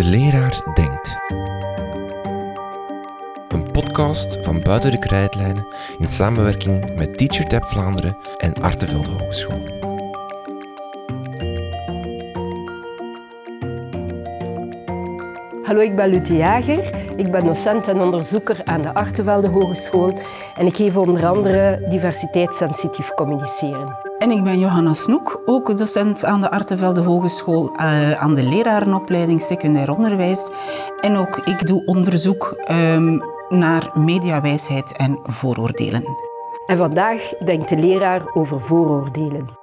De leraar denkt. Een podcast van Buiten de Krijtlijnen in samenwerking met TeacherTap Vlaanderen en Artevelde Hogeschool. Hallo, ik ben Lute Jager. Ik ben docent en onderzoeker aan de Artevelde Hogeschool en ik geef onder andere diversiteitssensitief communiceren. En ik ben Johanna Snoek, ook docent aan de Artevelde Hogeschool uh, aan de lerarenopleiding secundair onderwijs. En ook ik doe onderzoek um, naar mediawijsheid en vooroordelen. En vandaag denkt de leraar over vooroordelen.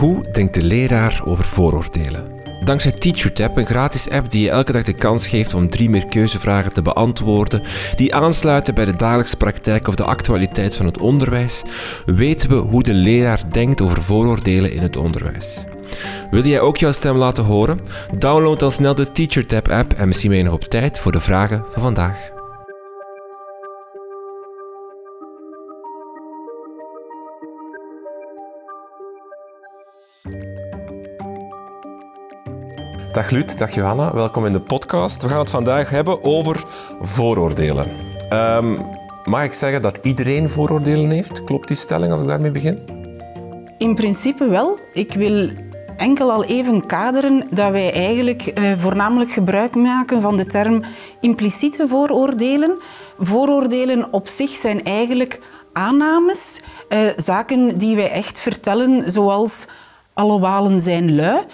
Hoe denkt de leraar over vooroordelen? Dankzij TeacherTap, een gratis app die je elke dag de kans geeft om drie meer keuzevragen te beantwoorden, die aansluiten bij de dagelijkse praktijk of de actualiteit van het onderwijs, weten we hoe de leraar denkt over vooroordelen in het onderwijs. Wil jij ook jouw stem laten horen? Download dan snel de TeacherTap app en misschien ben je nog op tijd voor de vragen van vandaag. Dag Lut, dag Johanna, welkom in de podcast. We gaan het vandaag hebben over vooroordelen. Um, mag ik zeggen dat iedereen vooroordelen heeft? Klopt die stelling als ik daarmee begin? In principe wel. Ik wil enkel al even kaderen dat wij eigenlijk eh, voornamelijk gebruik maken van de term impliciete vooroordelen. Vooroordelen op zich zijn eigenlijk aannames, eh, zaken die wij echt vertellen, zoals alle walen zijn lui.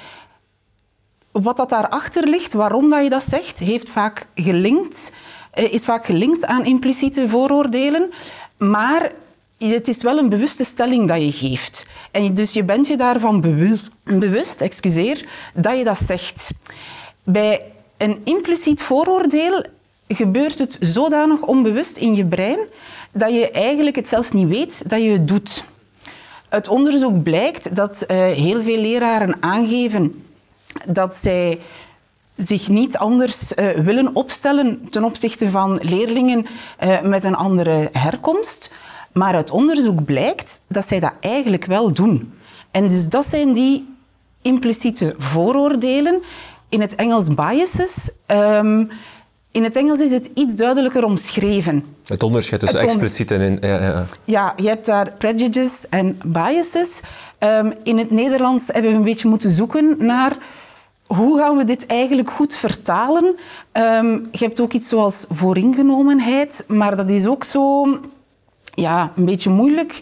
Wat dat daarachter ligt, waarom dat je dat zegt, heeft vaak gelinkt, eh, is vaak gelinkt aan impliciete vooroordelen. Maar het is wel een bewuste stelling dat je geeft. En dus je bent je daarvan bewust, bewust excuseer, dat je dat zegt. Bij een impliciet vooroordeel gebeurt het zodanig onbewust in je brein dat je eigenlijk het zelfs niet weet dat je het doet. Uit onderzoek blijkt dat uh, heel veel leraren aangeven dat zij zich niet anders uh, willen opstellen ten opzichte van leerlingen uh, met een andere herkomst. Maar uit onderzoek blijkt dat zij dat eigenlijk wel doen. En dus dat zijn die impliciete vooroordelen. In het Engels biases. Um, in het Engels is het iets duidelijker omschreven. Het onderscheid tussen on expliciet en... In, ja, ja. ja, je hebt daar prejudices en biases. Um, in het Nederlands hebben we een beetje moeten zoeken naar hoe gaan we dit eigenlijk goed vertalen? Um, je hebt ook iets zoals vooringenomenheid, maar dat is ook zo ja, een beetje moeilijk.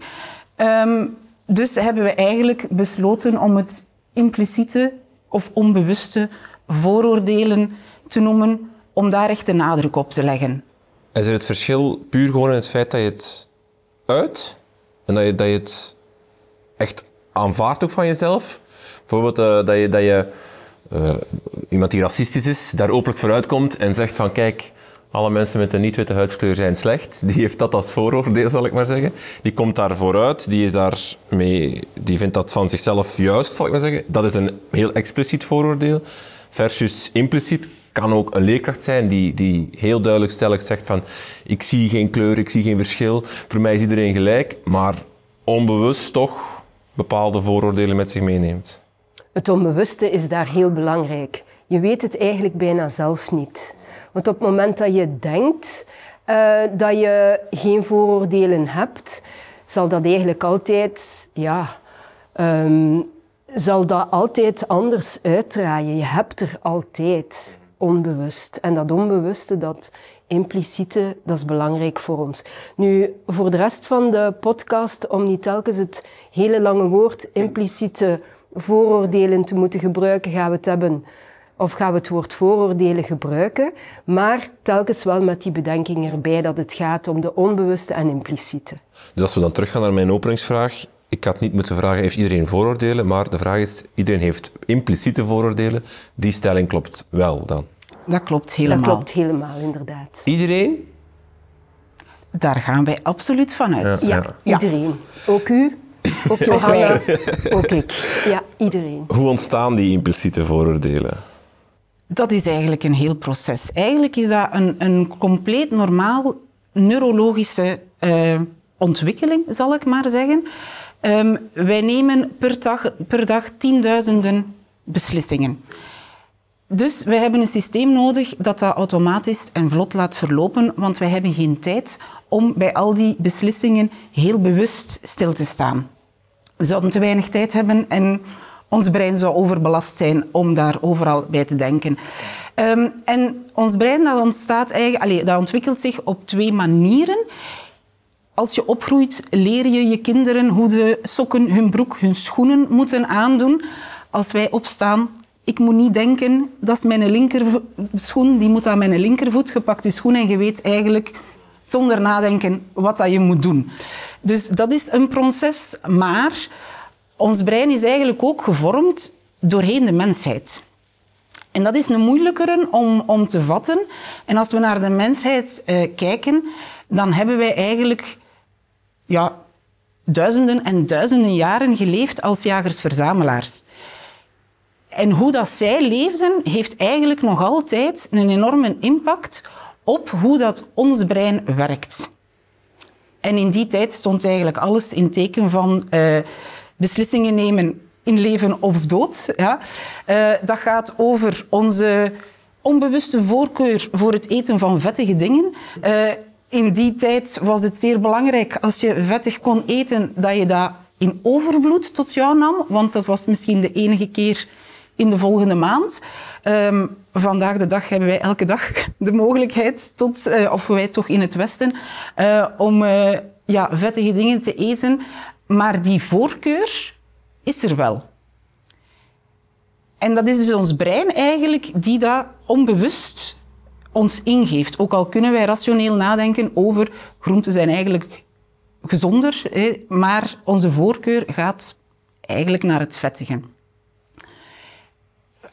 Um, dus hebben we eigenlijk besloten om het impliciete of onbewuste vooroordelen te noemen, om daar echt de nadruk op te leggen. Is er het verschil puur gewoon in het feit dat je het uit en dat je, dat je het echt aanvaardt ook van jezelf? Bijvoorbeeld uh, dat je, dat je uh, iemand die racistisch is, daar openlijk vooruit komt en zegt van kijk, alle mensen met een niet-witte huidskleur zijn slecht. Die heeft dat als vooroordeel, zal ik maar zeggen. Die komt daar vooruit, die, is daarmee, die vindt dat van zichzelf juist, zal ik maar zeggen. Dat is een heel expliciet vooroordeel. Versus impliciet kan ook een leerkracht zijn die, die heel duidelijk stellig zegt van ik zie geen kleur, ik zie geen verschil. Voor mij is iedereen gelijk, maar onbewust toch bepaalde vooroordelen met zich meeneemt. Het onbewuste is daar heel belangrijk. Je weet het eigenlijk bijna zelf niet. Want op het moment dat je denkt uh, dat je geen vooroordelen hebt, zal dat eigenlijk altijd, ja, um, zal dat altijd anders uitdraaien. Je hebt er altijd onbewust. En dat onbewuste, dat impliciete, dat is belangrijk voor ons. Nu, voor de rest van de podcast, om niet telkens het hele lange woord impliciete vooroordelen te moeten gebruiken, gaan we het hebben of gaan we het woord vooroordelen gebruiken, maar telkens wel met die bedenking erbij dat het gaat om de onbewuste en impliciete. Dus als we dan teruggaan naar mijn openingsvraag, ik had niet moeten vragen, heeft iedereen vooroordelen? Maar de vraag is, iedereen heeft impliciete vooroordelen. Die stelling klopt wel dan? Dat klopt helemaal. Dat klopt helemaal, inderdaad. Iedereen? Daar gaan wij absoluut van uit. Ja, ja. iedereen. Ook u? Ook Johanna, ook ik. Ja, iedereen. Hoe ontstaan die impliciete vooroordelen? Dat is eigenlijk een heel proces. Eigenlijk is dat een, een compleet normaal neurologische uh, ontwikkeling, zal ik maar zeggen. Um, wij nemen per dag, per dag tienduizenden beslissingen. Dus we hebben een systeem nodig dat dat automatisch en vlot laat verlopen, want wij hebben geen tijd om bij al die beslissingen heel bewust stil te staan. We zouden te weinig tijd hebben en ons brein zou overbelast zijn om daar overal bij te denken. Um, en ons brein dat ontstaat eigenlijk, dat ontwikkelt zich op twee manieren. Als je opgroeit, leer je je kinderen hoe de sokken, hun broek, hun schoenen moeten aandoen. Als wij opstaan, ik moet niet denken, dat is mijn linkerschoen, die moet aan mijn linkervoet. gepakt. je schoen en je weet eigenlijk zonder nadenken wat dat je moet doen. Dus dat is een proces, maar ons brein is eigenlijk ook gevormd doorheen de mensheid. En dat is een moeilijkere om, om te vatten. En als we naar de mensheid eh, kijken, dan hebben wij eigenlijk ja, duizenden en duizenden jaren geleefd als jagers-verzamelaars. En hoe dat zij leefden, heeft eigenlijk nog altijd een enorme impact op hoe dat ons brein werkt. En in die tijd stond eigenlijk alles in teken van uh, beslissingen nemen in leven of dood. Ja. Uh, dat gaat over onze onbewuste voorkeur voor het eten van vettige dingen. Uh, in die tijd was het zeer belangrijk als je vettig kon eten, dat je dat in overvloed tot jou nam, want dat was misschien de enige keer in de volgende maand. Um, vandaag de dag hebben wij elke dag de mogelijkheid, tot, uh, of wij toch in het Westen, uh, om uh, ja, vettige dingen te eten. Maar die voorkeur is er wel. En dat is dus ons brein eigenlijk die dat onbewust ons ingeeft. Ook al kunnen wij rationeel nadenken over groenten zijn eigenlijk gezonder, maar onze voorkeur gaat eigenlijk naar het vettige.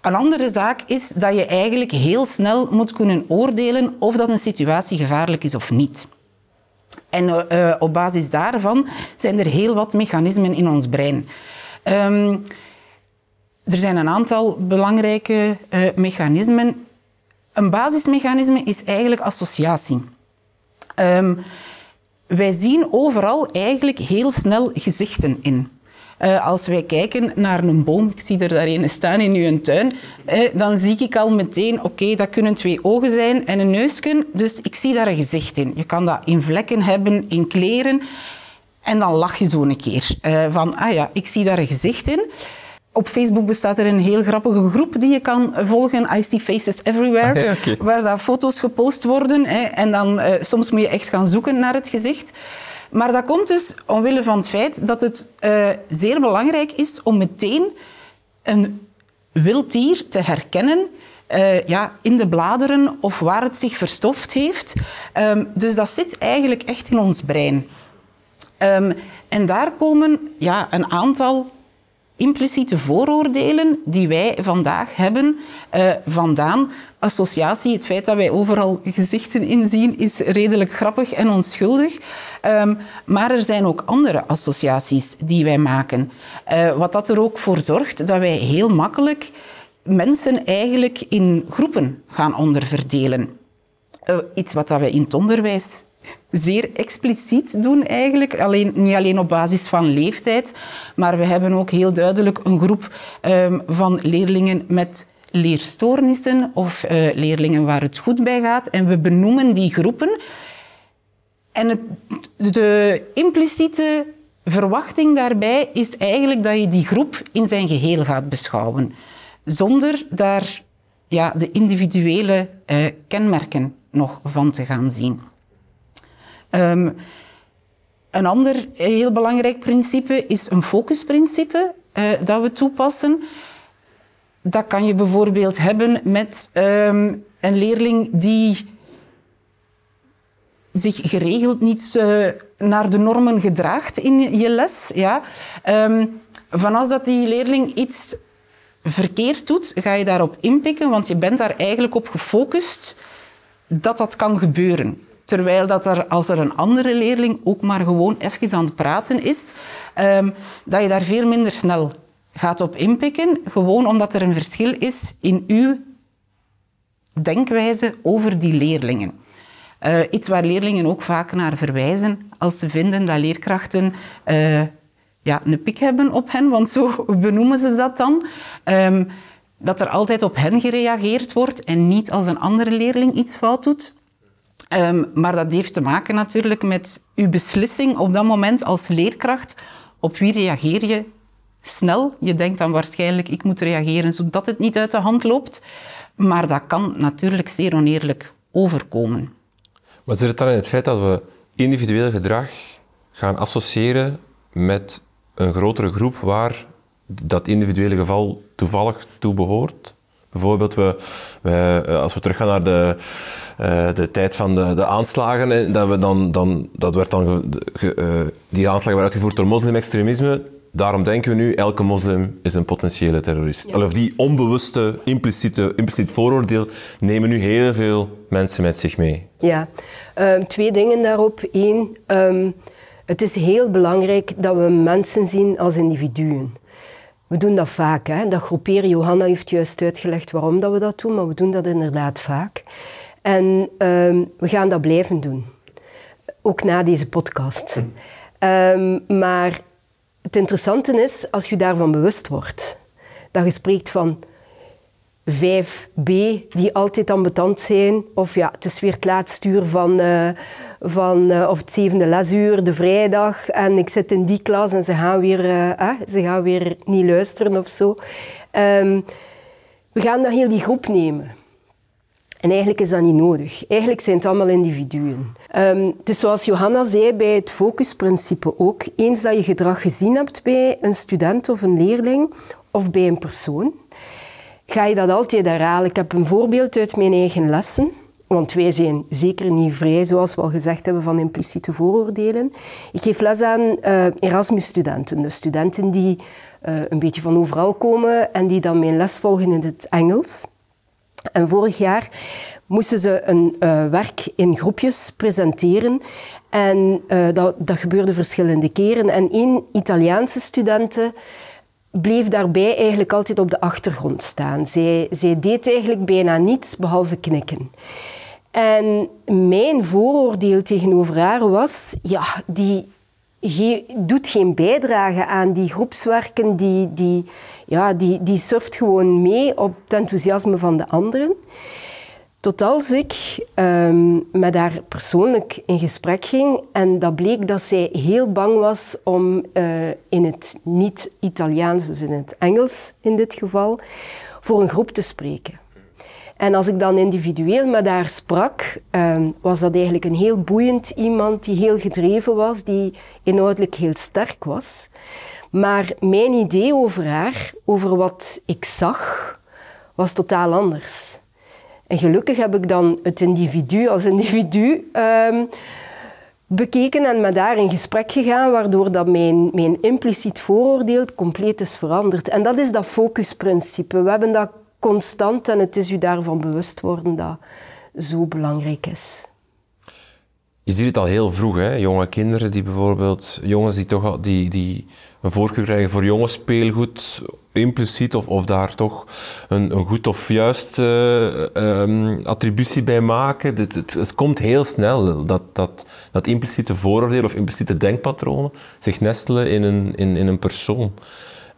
Een andere zaak is dat je eigenlijk heel snel moet kunnen oordelen of dat een situatie gevaarlijk is of niet. En uh, op basis daarvan zijn er heel wat mechanismen in ons brein. Um, er zijn een aantal belangrijke uh, mechanismen. Een basismechanisme is eigenlijk associatie. Um, wij zien overal eigenlijk heel snel gezichten in. Uh, als wij kijken naar een boom, ik zie er daar een staan in uw tuin, uh, dan zie ik al meteen, oké, okay, dat kunnen twee ogen zijn en een neusje, dus ik zie daar een gezicht in. Je kan dat in vlekken hebben, in kleren, en dan lach je zo een keer. Uh, van, ah ja, ik zie daar een gezicht in. Op Facebook bestaat er een heel grappige groep die je kan volgen, I See Faces Everywhere, ah, ja, okay. waar daar foto's gepost worden. Hè, en dan uh, soms moet je echt gaan zoeken naar het gezicht. Maar dat komt dus omwille van het feit dat het uh, zeer belangrijk is om meteen een wild dier te herkennen uh, ja, in de bladeren of waar het zich verstoft heeft. Um, dus dat zit eigenlijk echt in ons brein. Um, en daar komen ja, een aantal impliciete vooroordelen die wij vandaag hebben uh, vandaan. Associatie, het feit dat wij overal gezichten inzien, is redelijk grappig en onschuldig. Um, maar er zijn ook andere associaties die wij maken. Uh, wat dat er ook voor zorgt dat wij heel makkelijk mensen eigenlijk in groepen gaan onderverdelen. Uh, iets wat dat wij in het onderwijs zeer expliciet doen eigenlijk. Alleen, niet alleen op basis van leeftijd, maar we hebben ook heel duidelijk een groep um, van leerlingen met leerstoornissen of uh, leerlingen waar het goed bij gaat. En we benoemen die groepen. En het, de impliciete verwachting daarbij is eigenlijk dat je die groep in zijn geheel gaat beschouwen. Zonder daar ja, de individuele uh, kenmerken nog van te gaan zien. Um, een ander heel belangrijk principe is een focusprincipe uh, dat we toepassen. Dat kan je bijvoorbeeld hebben met um, een leerling die zich geregeld niet uh, naar de normen gedraagt in je les. Ja. Als dat die leerling iets verkeerd doet, ga je daarop inpikken, want je bent daar eigenlijk op gefocust dat dat kan gebeuren. Terwijl dat er, als er een andere leerling ook maar gewoon even aan het praten is, um, dat je daar veel minder snel gaat op inpikken. Gewoon omdat er een verschil is in uw denkwijze over die leerlingen. Uh, iets waar leerlingen ook vaak naar verwijzen als ze vinden dat leerkrachten uh, ja, een pik hebben op hen, want zo benoemen ze dat dan. Um, dat er altijd op hen gereageerd wordt en niet als een andere leerling iets fout doet. Ehm, maar dat heeft te maken natuurlijk met uw beslissing op dat moment als leerkracht. Op wie reageer je snel? Je denkt dan waarschijnlijk, ik moet reageren zodat het niet uit de hand loopt. Maar dat kan natuurlijk zeer oneerlijk overkomen. Wat zit het dan in het feit dat we individueel gedrag gaan associëren met een grotere groep waar dat individuele geval toevallig toe behoort? Bijvoorbeeld, we, we, eh, als we teruggaan naar de, uh, de tijd van de, de aanslagen, dat, we dan, dan, dat werd dan ge, uh, die aanslagen werden uitgevoerd door moslimextremisme. Daarom denken we nu, elke moslim is een potentiële terrorist. Ja. Of die onbewuste, impliciete, impliciet vooroordeel nemen nu heel veel mensen met zich mee. Ja, um, twee dingen daarop. Eén, um, het is heel belangrijk dat we mensen zien als individuen. We doen dat vaak, hè? dat groeperen. Johanna heeft juist uitgelegd waarom dat we dat doen, maar we doen dat inderdaad vaak. En um, we gaan dat blijven doen. Ook na deze podcast. Um, maar het interessante is, als je daarvan bewust wordt, dat je spreekt van 5b die altijd ambetant zijn, of ja, het is weer het laatste uur van, uh, van uh, of het zevende lesuur, de vrijdag, en ik zit in die klas en ze gaan weer, eh, ze gaan weer niet luisteren of zo. Um, we gaan dan heel die groep nemen. En eigenlijk is dat niet nodig. Eigenlijk zijn het allemaal individuen. Het is zoals Johanna zei bij het focusprincipe ook. Eens dat je gedrag gezien hebt bij een student of een leerling of bij een persoon, ga je dat altijd herhalen. Ik heb een voorbeeld uit mijn eigen lessen. Want wij zijn zeker niet vrij, zoals we al gezegd hebben, van impliciete vooroordelen. Ik geef les aan uh, Erasmus-studenten. Dus studenten die uh, een beetje van overal komen en die dan mijn les volgen in het Engels. En vorig jaar moesten ze een uh, werk in groepjes presenteren. En dat, dat, gebeurde verschillende keren. En één Italiaanse studente bleef daarbij eigenlijk altijd op de achtergrond staan. Zij, zij deed eigenlijk bijna niets behalve knikken. En mijn vooroordeel tegenover haar was, ja, die doet geen bijdrage aan die groepswerken, die, die, ja, die, die surft gewoon mee op het enthousiasme van de anderen. Tot als ik um, met haar persoonlijk in gesprek ging en dat bleek dat zij heel bang was om uh, in het niet-Italiaans, dus in het Engels in dit geval, voor een groep te spreken. En als ik dan individueel met haar sprak, um, was dat eigenlijk een heel boeiend iemand die heel gedreven was, die inhoudelijk heel sterk was. Maar mijn idee over haar, over wat ik zag, was totaal anders. En gelukkig heb ik dan het individu als individu um, bekeken en met haar in gesprek gegaan, waardoor dat mijn, mijn impliciet vooroordeel compleet is veranderd. En dat is dat focusprincipe. We hebben dat constant en het is u daarvan bewust worden dat zo belangrijk is. Je ziet het al heel vroeg, hè? jonge kinderen die bijvoorbeeld, jongens die toch die, die een voorkeur krijgen voor jonge speelgoed, impliciet of, of daar toch een, een goed of juist uh, um, attributie bij maken. Het, het, het, komt heel snel dat, dat, dat impliciete vooroordeel of impliciete denkpatronen zich nestelen in een, in, in een persoon.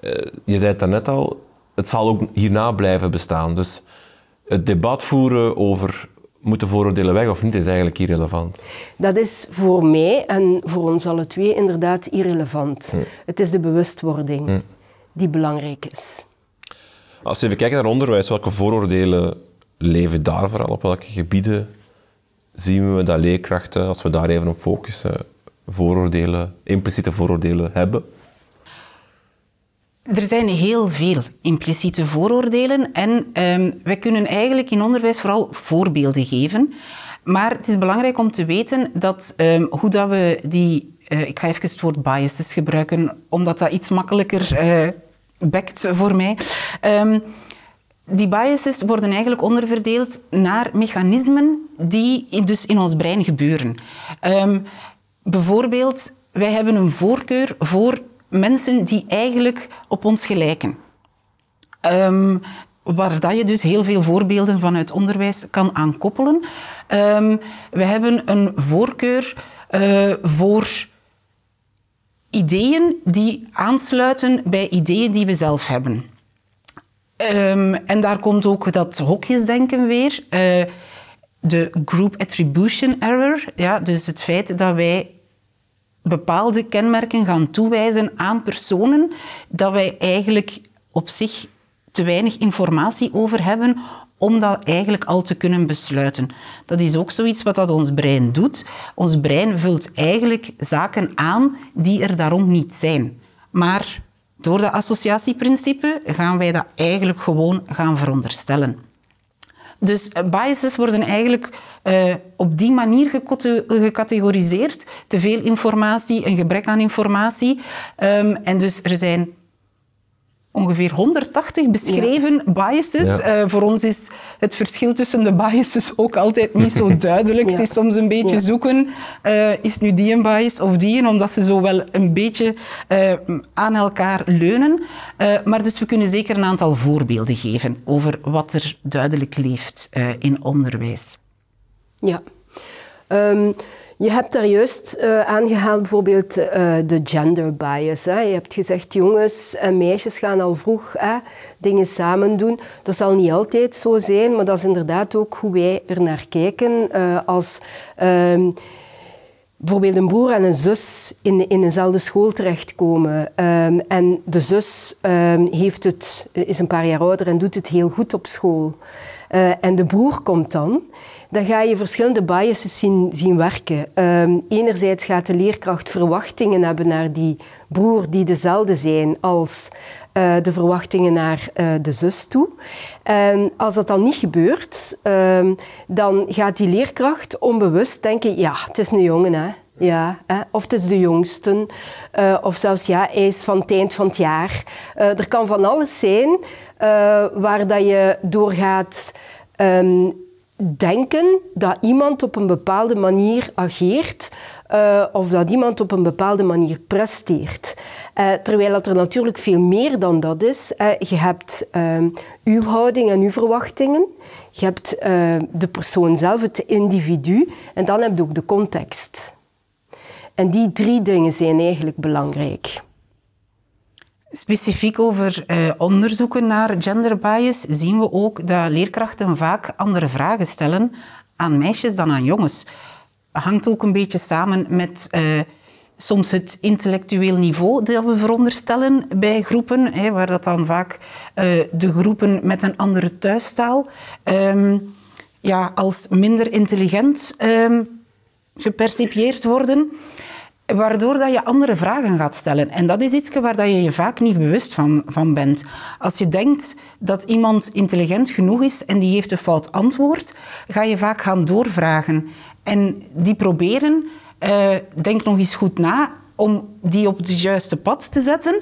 Uh, je zei het daarnet al, het zal ook hierna blijven bestaan. Dus het debat voeren over moeten vooroordelen weg of niet, is eigenlijk irrelevant. Dat is voor mij en voor ons alle twee inderdaad irrelevant. Het is de bewustwording. Die belangrijk is. Als we even kijken naar onderwijs, welke vooroordelen leven daar vooral? Op welke gebieden zien we dat leerkrachten, als we daar even op focussen, vooroordelen, impliciete vooroordelen hebben? Er zijn heel veel impliciete vooroordelen en um, wij kunnen eigenlijk in onderwijs vooral voorbeelden geven. Maar het is belangrijk om te weten dat um, hoe dat we die, uh, ik ga even het woord biases gebruiken, omdat dat iets makkelijker uh, bekt voor mij. Um, die biases worden eigenlijk onderverdeeld naar mechanismen die dus in ons brein gebeuren. bijvoorbeeld, wij hebben een voorkeur voor mensen die eigenlijk op ons gelijken. Um, waar dat je dus heel veel voorbeelden vanuit onderwijs kan aankoppelen. Um, we hebben een voorkeur uh, voor ideeën die aansluiten bij ideeën die we zelf hebben. Ehm, en daar komt ook dat hokjesdenken weer. Uh, de group attribution error. Ja, dus het feit dat wij bepaalde kenmerken gaan toewijzen aan personen, dat wij eigenlijk op zich te weinig informatie over hebben om dat eigenlijk al te kunnen besluiten. Dat is ook zoiets wat dat ons brein doet. Ons brein vult eigenlijk zaken aan die er daarom niet zijn. Maar door dat associatieprincipe gaan wij dat eigenlijk gewoon gaan veronderstellen. Dus eh, biases worden eigenlijk uh, op die manier gecategoriseerd. Te veel informatie, een gebrek aan informatie. Um, en dus er zijn ongeveer 180 beschreven biases. Uh, voor ons is het verschil tussen de biases ook altijd niet zo duidelijk. Het is soms een beetje zoeken, uh, is nu die een bias of die een, omdat ze zo wel een beetje uh, aan elkaar leunen. maar dus we kunnen zeker een aantal voorbeelden geven over wat er duidelijk leeft in onderwijs. Ja. Um, je hebt daar juist uh, aangehaald bijvoorbeeld uh, de gender bias. Je hebt gezegd jongens en meisjes gaan al vroeg hè, dingen samen doen. Dat zal niet altijd zo zijn, maar dat is inderdaad ook hoe wij er naar kijken. Uh, als uh, bijvoorbeeld een broer en een zus in, in eenzelfde school terechtkomen um, en de zus um, heeft het, is een paar jaar ouder en doet het heel goed op school. en de broer komt dan dan ga je verschillende biases zien, zien werken. Um, enerzijds gaat de leerkracht verwachtingen hebben naar die broer die dezelfde zijn als uh, de verwachtingen naar uh, de zus toe. En als dat dan niet gebeurt, um, dan gaat die leerkracht onbewust denken, ja, het is een jongen, hè. Ja, of het is de jongste, uh, of zelfs ja, hij is van het eind van het jaar. er kan van alles zijn waar dat je doorgaat um, denken dat iemand op een bepaalde manier ageert uh, of dat iemand op een bepaalde manier presteert. Uh, terwijl dat er natuurlijk veel meer dan dat is. Je hebt uw houding en uw verwachtingen. Je hebt de persoon zelf, het individu. En dan heb je ook de context. En die drie dingen zijn eigenlijk belangrijk. Specifiek over uh, onderzoeken naar gender bias zien we ook dat leerkrachten vaak andere vragen stellen aan meisjes dan aan jongens. Hangt ook een beetje samen met uh, soms het intellectueel niveau dat we veronderstellen bij groepen, hè, waar dat dan vaak uh, de groepen met een andere thuistaal um, ja, als minder intelligent um, gepercipieerd worden waardoor dat je andere vragen gaat stellen. En dat is iets waar dat je je vaak niet bewust van, van bent. Als je denkt dat iemand intelligent genoeg is en die heeft een fout antwoord, ga je vaak gaan doorvragen. En die proberen, uh, denk nog eens goed na, om die op het juiste pad te zetten.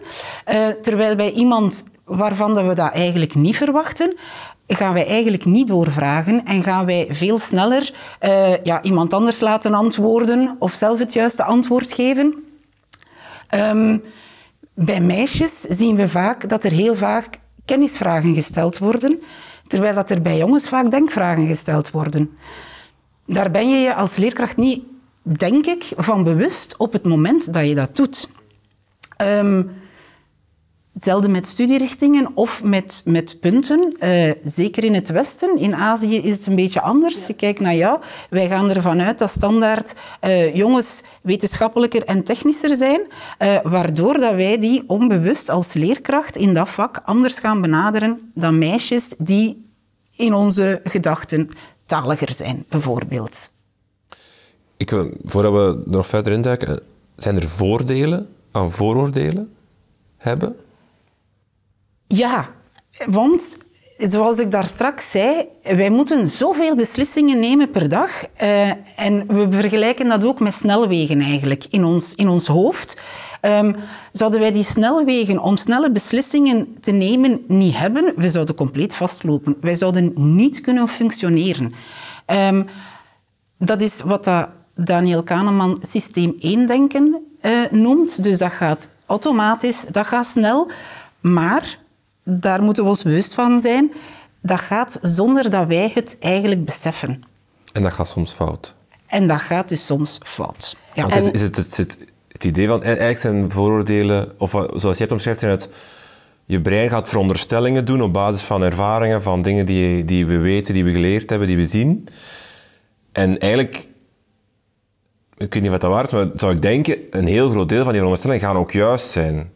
Uh, terwijl bij iemand waarvan we dat eigenlijk niet verwachten, gaan wij eigenlijk niet doorvragen en gaan wij veel sneller uh, ja, iemand anders laten antwoorden of zelf het juiste antwoord geven. Um, bij meisjes zien we vaak dat er heel vaak kennisvragen gesteld worden, terwijl dat er bij jongens vaak denkvragen gesteld worden. Daar ben je je als leerkracht niet, denk ik, van bewust op het moment dat je dat doet. Um, Hetzelfde met studierichtingen of met, met punten. Uh, zeker in het Westen. In Azië is het een beetje anders. Je kijkt naar jou. Wij gaan ervan uit dat standaard uh, jongens wetenschappelijker en technischer zijn. Uh, waardoor dat wij die onbewust als leerkracht in dat vak anders gaan benaderen dan meisjes die in onze gedachten taliger zijn, bijvoorbeeld. Ik, voordat we nog verder induiken, zijn er voordelen aan vooroordelen hebben? Ja, want zoals ik daar straks zei, wij moeten zoveel beslissingen nemen per dag. Uh, en we vergelijken dat ook met snelwegen eigenlijk in ons, in ons hoofd. Um, zouden wij die snelwegen om snelle beslissingen te nemen niet hebben, we zouden compleet vastlopen. Wij zouden niet kunnen functioneren. Um, dat is wat dat Daniel Kahneman systeem 1 denken uh, noemt. Dus dat gaat automatisch, dat gaat snel. Maar daar moeten we ons bewust van zijn. Dat gaat zonder dat wij het eigenlijk beseffen. En dat gaat soms fout. En dat gaat dus soms fout. Ja. is, is het, het, het, idee van, eigenlijk zijn vooroordelen, of zoals jij het omschrijft, zijn het je brein gaat veronderstellingen doen op basis van ervaringen, van dingen die, die we weten, die we geleerd hebben, die we zien. En eigenlijk, ik weet niet wat dat waard is, maar zou ik denken, een heel groot deel van die veronderstellingen gaan ook juist zijn.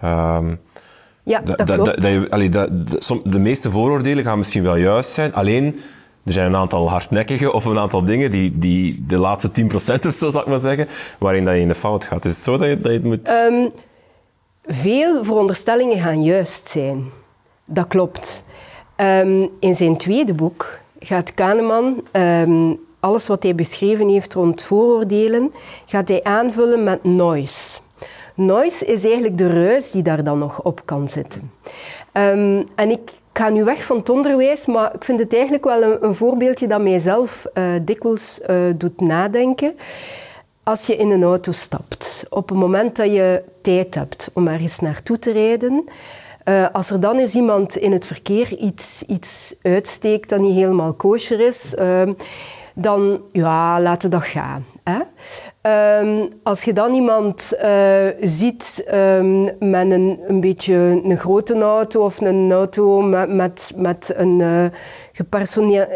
Ehm, Ja, dat- klopt. dat- dat je- allee, dat- dat- som- de meeste vooroordelen gaan misschien wel juist zijn, alleen er zijn een aantal hardnekkige of een aantal dingen die, die de laatste 10% of zo, zal ik maar zeggen, waarin dat je in de fout gaat. Is het zo dat je, dat je het moet... Ehm, veel veronderstellingen gaan juist zijn. Dat klopt. Ehm, in zijn tweede boek gaat Kahneman ehm, alles wat hij beschreven heeft rond vooroordelen, gaat hij aanvullen met noise. Noise is eigenlijk de ruis die daar dan nog op kan zitten. Ehm, en ik ga nu weg van het onderwijs, maar ik vind het eigenlijk wel een, een voorbeeldje dat mijzelf eh, dikwijls eh, doet nadenken. Als je in een auto stapt, op het moment dat je tijd hebt om ergens naartoe te rijden, eh, als er dan eens iemand in het verkeer iets, iets uitsteekt dat niet helemaal kosher is, ehm, dan ja, laten dat gaan. Hè? Ehm, als je dan iemand eh, ziet ehm, met een, een beetje een grote auto of een auto met, met, met een eh,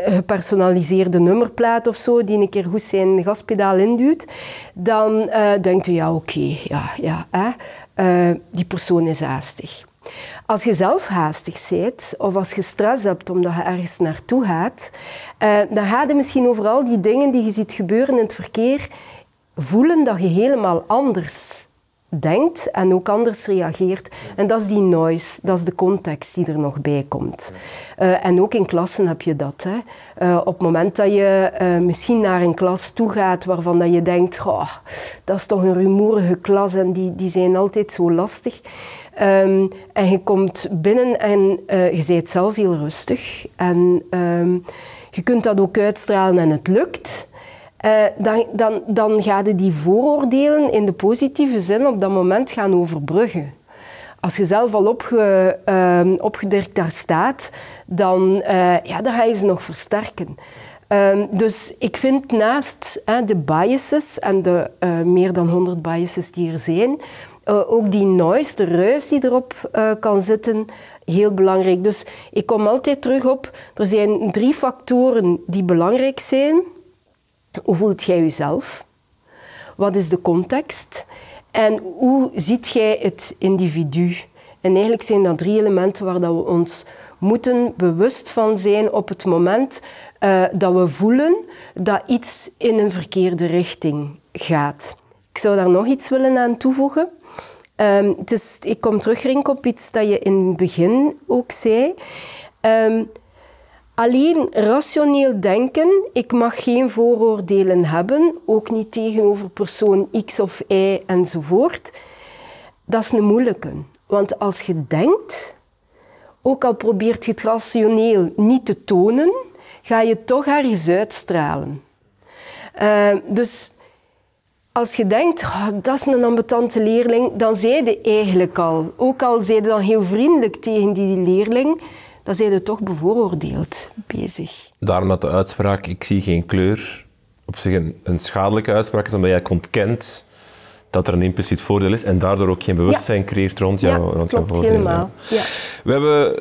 gepersonaliseerde nummerplaat of zo, die een keer goed zijn gaspedaal induwt, dan eh denkt je, ja oké, ja, ja, die persoon is haastig. Als je zelf haastig bent of als je stress hebt omdat je ergens naartoe gaat, dan ga je misschien over al die dingen die je ziet gebeuren in het verkeer voelen dat je helemaal anders denkt en ook anders reageert. En dat is die noise, dat is de context die er nog bij komt. Eh, en ook in klassen heb je dat. Hè. Eh, op het moment dat je eh, misschien naar een klas toe gaat waarvan dat je denkt, "Goh, dat is toch een rumoerige klas en die, die zijn altijd zo lastig. Ehm, en je komt binnen en je bent zelf heel rustig. En ehm, je kunt dat ook uitstralen en het lukt. Eh, dan, dan, dan ga je die vooroordelen in de positieve zin op dat moment gaan overbruggen. Als je zelf al opge, ehm, opgedirkt daar staat, dan, eh, ja, dan ga je ze nog versterken. Ehm, dus ik vind naast de biases en de eh, meer dan 100 biases die er zijn, ook die noise, de ruis die erop kan zitten, heel belangrijk. Dus ik kom altijd terug op, er zijn drie factoren die belangrijk zijn. Hoe voelt jij jezelf? Wat is de context? En hoe ziet jij het individu? En eigenlijk zijn dat drie elementen waar dat we ons moeten bewust van zijn op het moment eh, dat we voelen dat iets in een verkeerde richting gaat. Ik zou daar nog iets willen aan toevoegen. Ehm, ik kom terug, op iets dat je in het begin ook zei. Ehm, Alleen rationeel denken, ik mag geen vooroordelen hebben, ook niet tegenover persoon X of Y enzovoort, dat is een moeilijke. Want als je denkt, ook al probeert je het rationeel niet te tonen, ga je toch ergens uitstralen. Uh, dus als je denkt, oh, dat is een ambetante leerling, dan zei je eigenlijk al, ook al zei je dan heel vriendelijk tegen die leerling, dan zijn je toch bevooroordeeld bezig. Daarom dat de uitspraak, ik zie geen kleur, op zich een, een schadelijke uitspraak is, omdat jij ontkent dat er een impliciet voordeel is en daardoor ook geen bewustzijn ja. creëert rond, jou, ja, rond jouw helemaal. Ja. We hebben,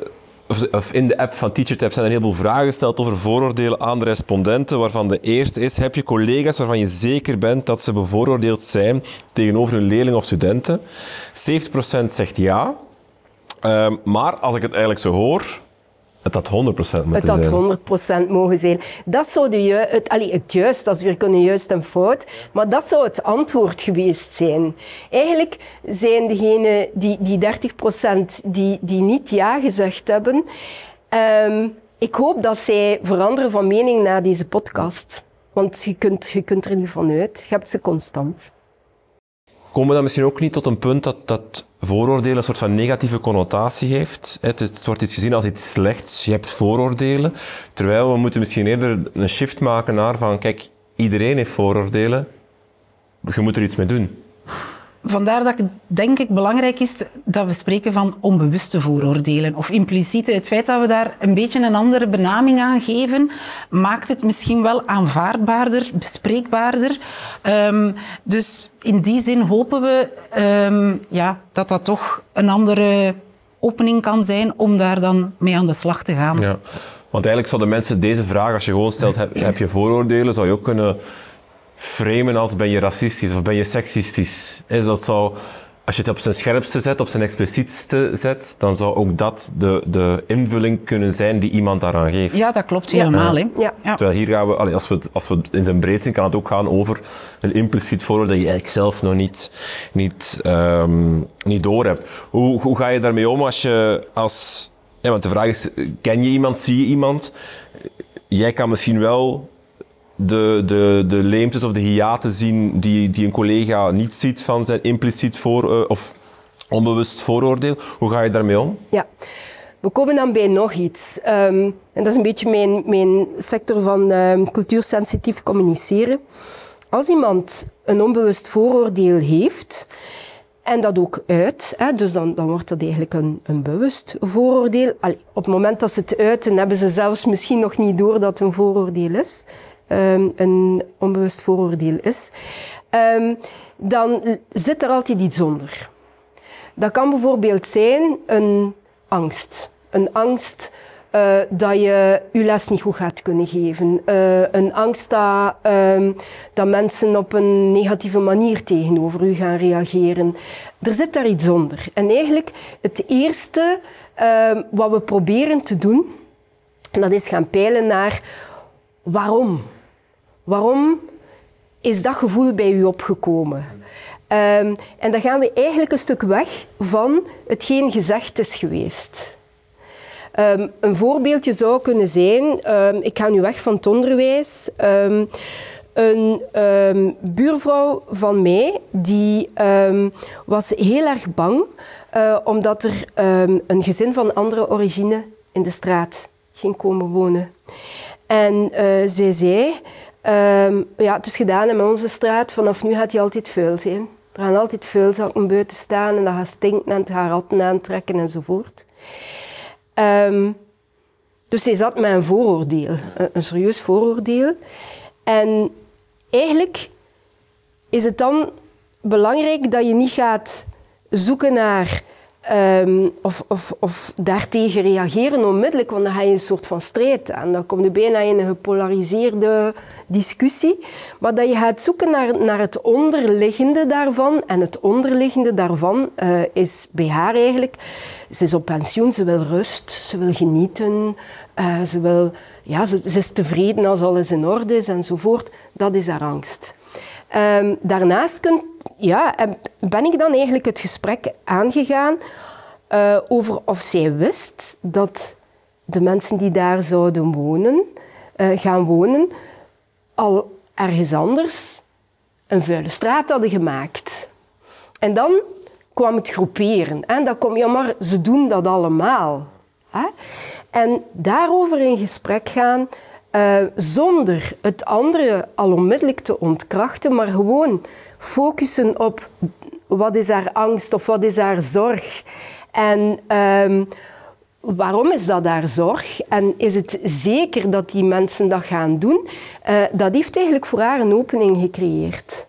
of in de app van TeacherTap zijn er een heleboel vragen gesteld over vooroordelen aan de respondenten, waarvan de eerste is, heb je collega's waarvan je zeker bent dat ze bevooroordeeld zijn tegenover hun leerling of studenten? 70% zegt ja. Um, maar als ik het eigenlijk zo hoor, het had 100% moeten het had zijn. 100% mogen zijn. Dat zou de ju het, allee, het juist, dat is weer kunnen juist en fout, maar dat zou het antwoord geweest zijn. Eigenlijk zijn degenen, die, die 30% die, die niet ja gezegd hebben, um, ik hoop dat zij veranderen van mening na deze podcast. Want je kunt, je kunt er niet van uit. Je hebt ze constant. Komen we dan misschien ook niet tot een punt dat, dat vooroordelen een soort van negatieve connotatie heeft? Het, het wordt iets gezien als iets slechts. Je hebt vooroordelen. Terwijl we moeten misschien eerder een shift maken naar van, kijk, iedereen heeft vooroordelen. Je moet er iets mee doen. Vandaar dat het denk ik belangrijk is dat we spreken van onbewuste vooroordelen of impliciete. Het feit dat we daar een beetje een andere benaming aan geven, maakt het misschien wel aanvaardbaarder, bespreekbaarder. Um, dus in die zin hopen we um, ja, dat dat toch een andere opening kan zijn om daar dan mee aan de slag te gaan. Ja. Want eigenlijk zouden mensen deze vraag, als je gewoon stelt, heb, heb je vooroordelen, zou je ook kunnen framen als ben je racistisch of ben je seksistisch. Dat zou, als je het op zijn scherpste zet, op zijn explicietste zet, dan zou ook dat de, de invulling kunnen zijn die iemand daaraan geeft. Ja, dat klopt helemaal. Hè. Ja. Ja. Terwijl hier gaan we, allee, als, we het, als we het in zijn breed zien, kan het ook gaan over een impliciet vooroordeel dat je eigenlijk zelf nog niet, niet, ehm, niet door hebt. Hoe, hoe ga je daarmee om als je als. Ja, want de vraag is: ken je iemand, zie je iemand? Jij kan misschien wel de, de, de leemtes of de hiaten zien die, die een collega niet ziet van zijn impliciet voor, eh, of onbewust vooroordeel. Hoe ga je daarmee om? Ja. We komen dan bij nog iets. Ehm, en dat is een beetje mijn, mijn sector van ehm, cultuursensitief communiceren. Als iemand een onbewust vooroordeel heeft en dat ook uit, hè, dus dan, dan wordt dat eigenlijk een, een bewust vooroordeel. Op het moment dat ze het uiten, hebben ze zelfs misschien nog niet door dat het een vooroordeel is. Ehm, een onbewust vooroordeel is. Ehm, dan zit er altijd iets onder. Dat kan bijvoorbeeld zijn een angst. Een angst eh, dat je je les niet goed gaat kunnen geven. Eh, een angst dat, ehm, dat mensen op een negatieve manier tegenover u gaan reageren. Er zit daar iets onder. En eigenlijk het eerste wat we proberen te doen, en dat is gaan peilen naar waarom. Waarom is dat gevoel bij u opgekomen? Ehm, en dan gaan we eigenlijk een stuk weg van hetgeen gezegd is geweest. Ehm, een voorbeeldje zou kunnen zijn, ehm, ik ga nu weg van het onderwijs. Een buurvrouw van mij die was heel erg bang eh, omdat er een gezin van andere origine in de straat ging komen wonen. En eh, zij zei, ehm, ja, het is gedaan in onze straat, vanaf nu gaat hij altijd vuil zijn. Er gaan altijd vuilzakken buiten staan en dat gaat stinken en het gaat ratten aantrekken enzovoort. Ehm, dus zij zat met een vooroordeel, een serieus vooroordeel. En eigenlijk is het dan belangrijk dat je niet gaat zoeken naar ehm, of, of, of daartegen reageren onmiddellijk, want dan ga je een soort van strijd aan. Dan kom je bijna in een gepolariseerde discussie. Maar dat je gaat zoeken naar, naar het onderliggende daarvan. En het onderliggende daarvan eh, is bij haar eigenlijk... Ze is op pensioen, ze wil rust, ze wil genieten. eh, ze, wil, ja, ze, ze is tevreden als alles in orde is enzovoort. Dat is haar angst. Ehm, daarnaast kun, ja, en ben ik dan eigenlijk het gesprek aangegaan eh, over of zij wist dat de mensen die daar zouden wonen, eh, gaan wonen, al ergens anders een vuile straat hadden gemaakt. En dan kwam het groeperen. En dan kom je, maar ze doen dat allemaal. Hè? En daarover in gesprek gaan, eh, zonder het andere al onmiddellijk te ontkrachten, maar gewoon focussen op wat is haar angst of wat is haar zorg. En ehm, waarom is dat haar zorg? En is het zeker dat die mensen dat gaan doen? Eh, dat heeft eigenlijk voor haar een opening gecreëerd.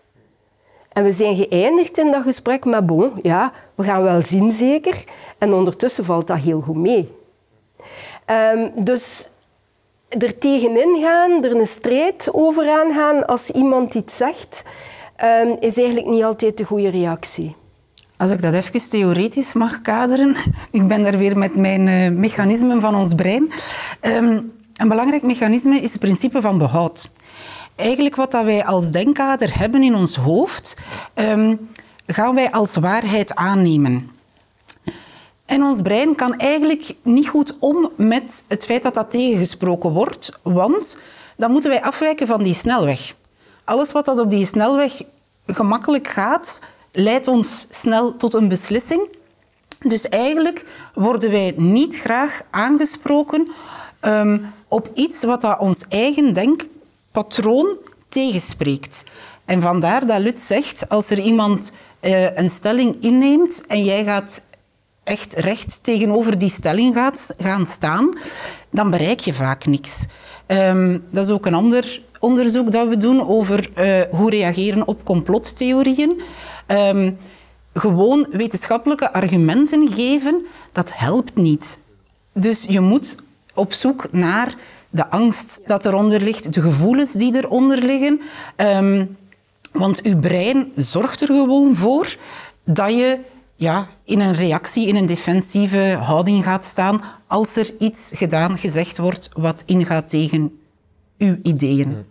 En we zijn geëindigd in dat gesprek met bon, ja, we gaan wel zien zeker. En ondertussen valt dat heel goed mee. Ehm, dus er tegenin gaan, er een strijd over aangaan als iemand iets zegt, ehm, is eigenlijk niet altijd de goede reactie. Als ik dat even theoretisch mag kaderen, ik ben daar weer met mijn eh, mechanismen van ons brein. Ehm, een belangrijk mechanisme is het principe van behoud. Eigenlijk wat dat wij als denkkader hebben in ons hoofd, ehm, gaan wij als waarheid aannemen. En ons brein kan eigenlijk niet goed om met het feit dat dat tegengesproken wordt, want dan moeten wij afwijken van die snelweg. Alles wat dat op die snelweg gemakkelijk gaat, leidt ons snel tot een beslissing. Dus eigenlijk worden wij niet graag aangesproken ehm, op iets wat dat ons eigen denkpatroon tegenspreekt. En vandaar dat Lut zegt, als er iemand eh, een stelling inneemt en jij gaat echt recht tegenover die stelling gaat gaan staan, dan bereik je vaak niks. Ehm, dat is ook een ander onderzoek dat we doen over eh, hoe reageren op complottheorieën. Ehm, gewoon wetenschappelijke argumenten geven, dat helpt niet. Dus je moet op zoek naar de angst dat eronder ligt, de gevoelens die eronder liggen. Ehm, want uw brein zorgt er gewoon voor dat je ja, in een reactie, in een defensieve houding gaat staan als er iets gedaan, gezegd wordt wat ingaat tegen uw ideeën.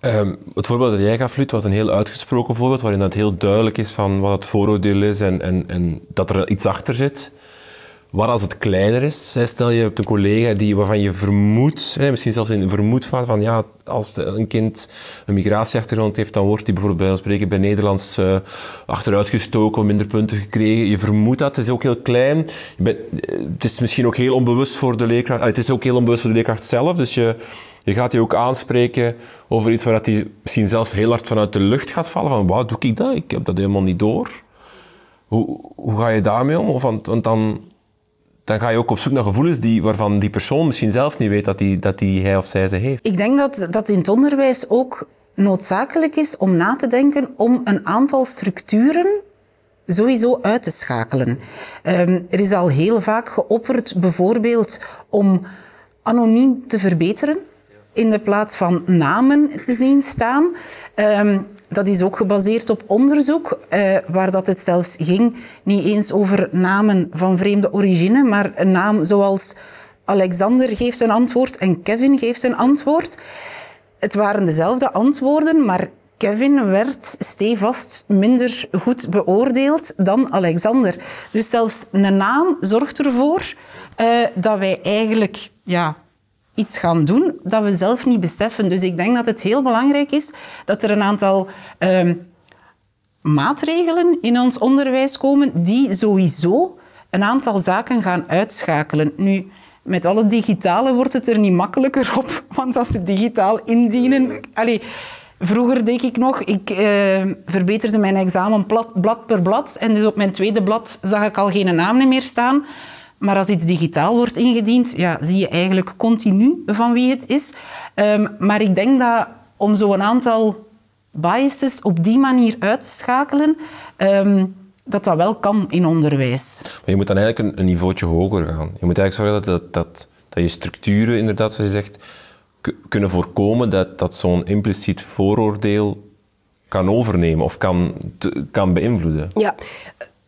Um, het voorbeeld dat jij gaf, Lut, was een heel uitgesproken voorbeeld, waarin het heel duidelijk is van wat het vooroordeel is en, en, en dat er iets achter zit. Waar als het kleiner is, stel je hebt een collega die, waarvan je vermoedt, misschien zelfs in vermoed van, van ja, als een kind een migratieachtergrond heeft, dan wordt hij bijvoorbeeld bij spreken bij Nederlands uh, achteruitgestoken, minder punten gekregen. Je vermoedt dat, het is ook heel klein. Bent, het is misschien ook heel onbewust voor de leerkracht, het is ook heel onbewust voor de leerkracht zelf, dus je, je gaat die ook aanspreken over iets waar hij misschien zelf heel hard vanuit de lucht gaat vallen, van wauw, doe ik dat? Ik heb dat helemaal niet door. Hoe, hoe ga je daarmee om? Of, want dan dan ga je ook op zoek naar gevoelens die, waarvan die persoon misschien zelfs niet weet dat, die, dat die hij of zij ze heeft. Ik denk dat dat in het onderwijs ook noodzakelijk is om na te denken om een aantal structuren sowieso uit te schakelen. Um, er is al heel vaak geopperd bijvoorbeeld om anoniem te verbeteren in de plaats van namen te zien staan. Um, dat is ook gebaseerd op onderzoek, eh, waar dat het zelfs ging niet eens over namen van vreemde origine, maar een naam zoals Alexander geeft een antwoord en Kevin geeft een antwoord. Het waren dezelfde antwoorden, maar Kevin werd stevast minder goed beoordeeld dan Alexander. Dus zelfs een naam zorgt ervoor uh, dat wij eigenlijk ja, iets gaan doen dat we zelf niet beseffen. Dus ik denk dat het heel belangrijk is dat er een aantal uh, maatregelen in ons onderwijs komen die sowieso een aantal zaken gaan uitschakelen. Nu, met alle digitale wordt het er niet makkelijker op, want als ze digitaal indienen... Allee, Vroeger deed ik nog, ik uh, verbeterde mijn examen blad, blad per blad en dus op mijn tweede blad zag ik al geen naam meer staan. Maar als iets digitaal wordt ingediend, ja, zie je eigenlijk continu van wie het is. Um, maar ik denk dat om zo een aantal biases op die manier uit te schakelen, um, dat dat wel kan in onderwijs. Maar je moet dan eigenlijk een, een niveautje hoger gaan. Je moet eigenlijk zorgen dat, dat, dat, dat je structuren, inderdaad, zoals je zegt, kunnen voorkomen dat, dat zo'n impliciet vooroordeel kan overnemen of kan, te, kan beïnvloeden. Ja,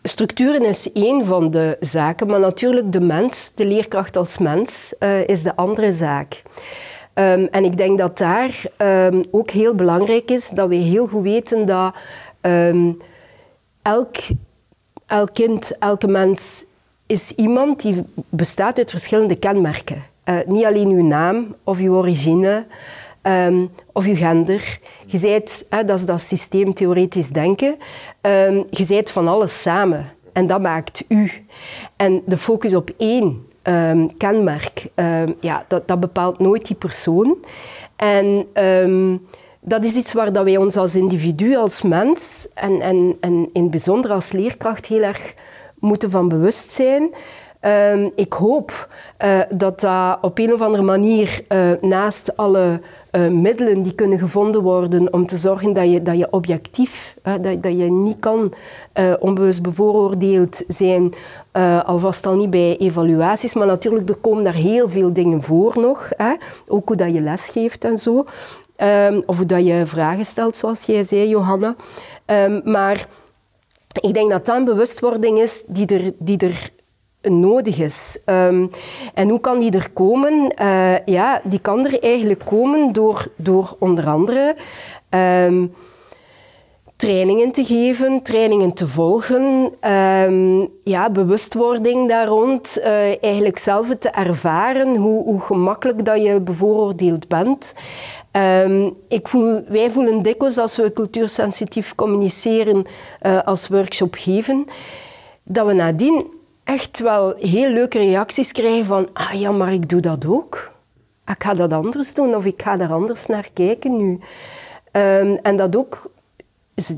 Structuren is één van de zaken, maar natuurlijk de mens, de leerkracht als mens, uh, is de andere zaak. Um, en ik denk dat daar um, ook heel belangrijk is dat we heel goed weten dat um, elk, elk kind, elke mens is iemand die bestaat uit verschillende kenmerken. Uh, niet alleen uw naam of uw origine of uw gender. Je zijt, hè, dat is dat systeemtheoretisch denken, um, je zijt van alles samen. En dat maakt u. En de focus op één um, kenmerk, ja, dat, dat bepaalt nooit die persoon. En dat is iets waar dat wij ons als individu, als mens en, en, en in het bijzonder als leerkracht heel erg moeten van bewust zijn. Ik hoop uh, dat dat op een of andere manier uh, naast alle uh, middelen die kunnen gevonden worden om te zorgen dat je, dat je objectief, dat, dat je niet kan onbewust bevooroordeeld zijn, alvast al niet bij evaluaties, maar natuurlijk er komen daar heel veel dingen voor nog, hè? ook hoe dat je lesgeeft en zo, um, of hoe dat je vragen stelt, zoals jij zei, Johanna. Um, maar ik denk dat dat een bewustwording is die er, die er nodig is. Um, en hoe kan die er komen? Uh, ja, die kan er eigenlijk komen door, door onder andere um, trainingen te geven, trainingen te volgen, um, ja, bewustwording daar rond, uh, eigenlijk zelf te ervaren hoe, hoe gemakkelijk dat je bevooroordeeld bent. Ik voel, wij voelen dikwijls als we cultuursensitief communiceren uh, als workshop geven, dat we nadien echt wel heel leuke reacties krijgen van ah ja, maar ik doe dat ook. Ik ga dat anders doen of ik ga daar anders naar kijken nu. Um, en dat ook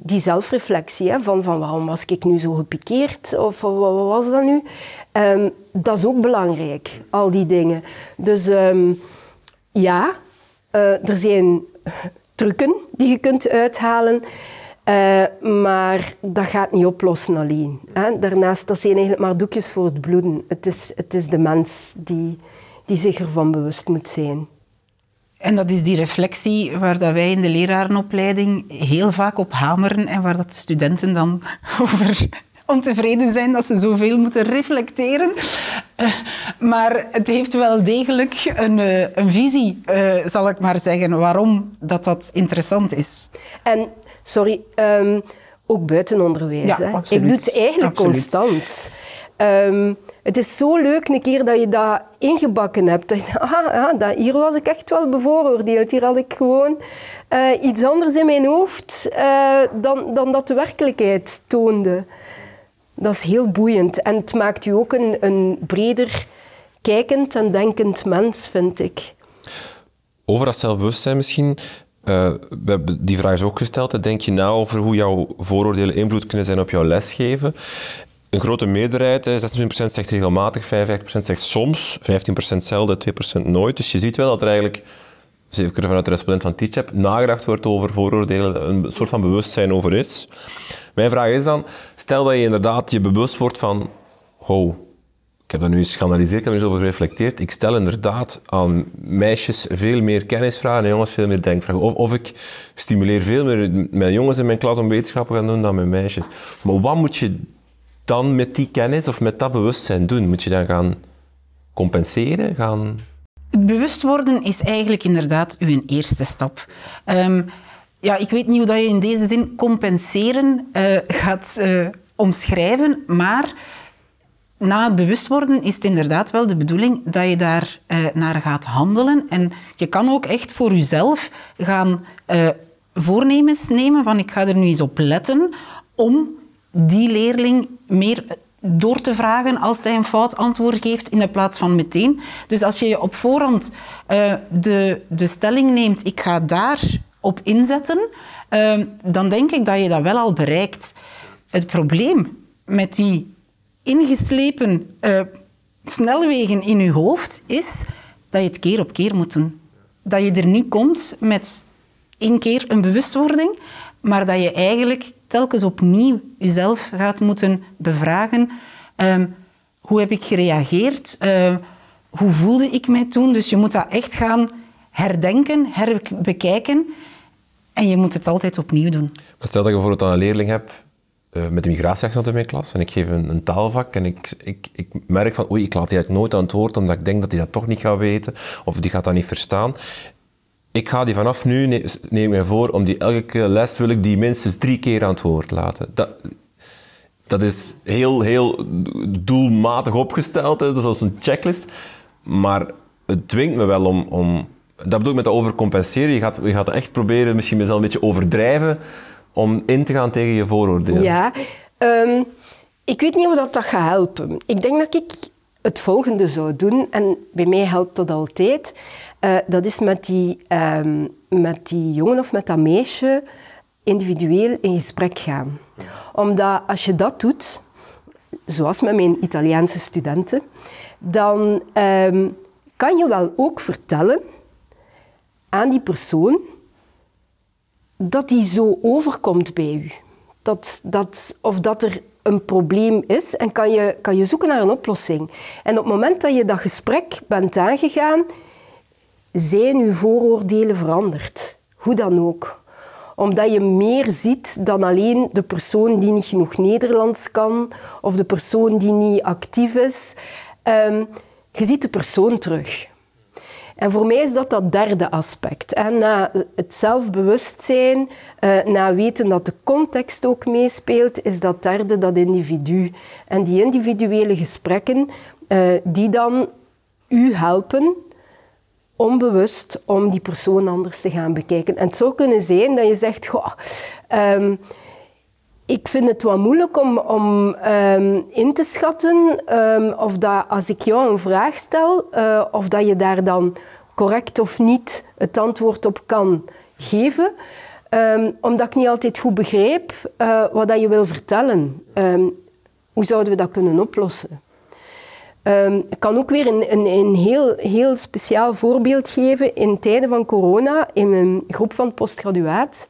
die zelfreflectie van, van waarom was ik nu zo gepikeerd of wat, was dat nu? Um, dat is ook belangrijk, al die dingen. Dus um, ja, uh, er zijn trucken die je kunt uithalen. Eh, maar dat gaat niet oplossen alleen. Hè. Daarnaast, dat zijn eigenlijk maar doekjes voor het bloeden. Het is, het is de mens die, die zich ervan bewust moet zijn. En dat is die reflectie waar dat wij in de lerarenopleiding heel vaak op hameren en waar dat de studenten dan over ontevreden zijn dat ze zoveel moeten reflecteren. Uh, maar het heeft wel degelijk een, uh, een visie, uh, zal ik maar zeggen, waarom dat, dat interessant is. En, sorry, um, ook buitenonderwijs. Ja, hè? absoluut. Ik doe het eigenlijk Absoluut. constant. Um, het is zo leuk een keer dat je dat ingebakken hebt. Dat je zegt, ah, ja, dat, hier was ik echt wel bevooroordeeld. Hier had ik gewoon uh, iets anders in mijn hoofd uh, dan, dan dat de werkelijkheid toonde. Dat is heel boeiend. En het maakt u ook een, een breder kijkend en denkend mens, vind ik. Over dat zelfbewustzijn misschien. Uh, we hebben die vraag is ook gesteld. Denk je na over hoe jouw vooroordelen invloed kunnen zijn op jouw lesgeven? Een grote meerderheid, 26% zegt regelmatig, 55% zegt soms, 15% zelden, 2% nooit. Dus je ziet wel dat er eigenlijk, zeker vanuit de respondent van Teachap, nagedacht wordt over vooroordelen, een soort van bewustzijn over is. Mijn vraag is dan, stel dat je inderdaad je bewust wordt van, ho, ik heb dat nu eens geanalyseerd, ik heb er eens over gereflecteerd. Ik stel inderdaad aan meisjes veel meer kennisvragen en jongens veel meer denkvragen. Of, of ik stimuleer veel meer mijn jongens in mijn klas om wetenschappen te gaan doen dan mijn meisjes. Maar wat moet je dan met die kennis of met dat bewustzijn doen? Moet je dan gaan compenseren? Gaan... Het bewust worden is eigenlijk inderdaad uw eerste stap. Um, ja, ik weet niet hoe dat je in deze zin compenseren uh, gaat uh, omschrijven, maar na het bewust worden is het inderdaad wel de bedoeling dat je daar uh, naar gaat handelen. En je kan ook echt voor jezelf gaan voornemens nemen van ik ga er nu eens op letten om die leerling meer door te vragen als hij een fout antwoord geeft in de plaats van meteen. Dus als je op voorhand uh, de, de stelling neemt, ik ga daar op inzetten, dan denk ik dat je dat wel al bereikt. Het probleem met die ingeslepen uh, snelwegen in je hoofd is dat je het keer op keer moet doen. Dat je er niet komt met één keer een bewustwording, maar dat je eigenlijk telkens opnieuw jezelf gaat moeten bevragen. Um, hoe heb ik gereageerd? Uh, hoe voelde ik mij toen? Dus je moet dat echt gaan herdenken, herbekijken. En je moet het altijd opnieuw doen. Stel dat je bijvoorbeeld een leerling hebt uh, met een migratieaccent in mijn klas en ik geef een, een taalvak en ik, ik, ik, merk van oei, ik laat die eigenlijk nooit aan het woord omdat ik denk dat hij dat toch niet gaat weten of die gaat dat niet verstaan ik ga die vanaf nu, neem ik voor, om die elke les wil ik die minstens drie keer aan het woord laten. Dat, dat is heel, heel doelmatig opgesteld, hè. dat is als een checklist. Maar het dwingt me wel om, om dat bedoel ik met overcompenseren. Je gaat, je gaat echt proberen, misschien mezelf een beetje overdrijven, om in te gaan tegen je vooroordelen. Ja, um, ik weet niet of dat, dat gaat helpen. Ik denk dat ik het volgende zou doen, en bij mij helpt dat altijd. Uh, dat is met die, um, met die jongen of met dat meisje individueel in gesprek gaan. Omdat als je dat doet, zoals met mijn Italiaanse studenten, dan um, kan je wel ook vertellen aan die persoon dat die zo overkomt bij u. Dat, dat, of dat er een probleem is en kan je, kan je zoeken naar een oplossing. En op het moment dat je dat gesprek bent aangegaan, zijn uw vooroordelen veranderd. Hoe dan ook. Omdat je meer ziet dan alleen de persoon die niet genoeg Nederlands kan of de persoon die niet actief is. Um, je ziet de persoon terug. En voor mij is dat dat derde aspect. En na het zelfbewustzijn, uh, na weten dat de context ook meespeelt, is dat derde dat individu. En die individuele gesprekken, uh, die dan u helpen onbewust om die persoon anders te gaan bekijken. En het zou kunnen zijn dat je zegt, goh, um, ik vind het wat moeilijk om, om um, in te schatten um, of dat als ik jou een vraag stel, uh, of dat je daar dan correct of niet het antwoord op kan geven. omdat ik niet altijd goed begrijp uh, wat dat je wil vertellen. hoe zouden we dat kunnen oplossen? Ik kan ook weer een, een, een, heel, heel speciaal voorbeeld geven. In tijden van corona, in een groep van postgraduaat,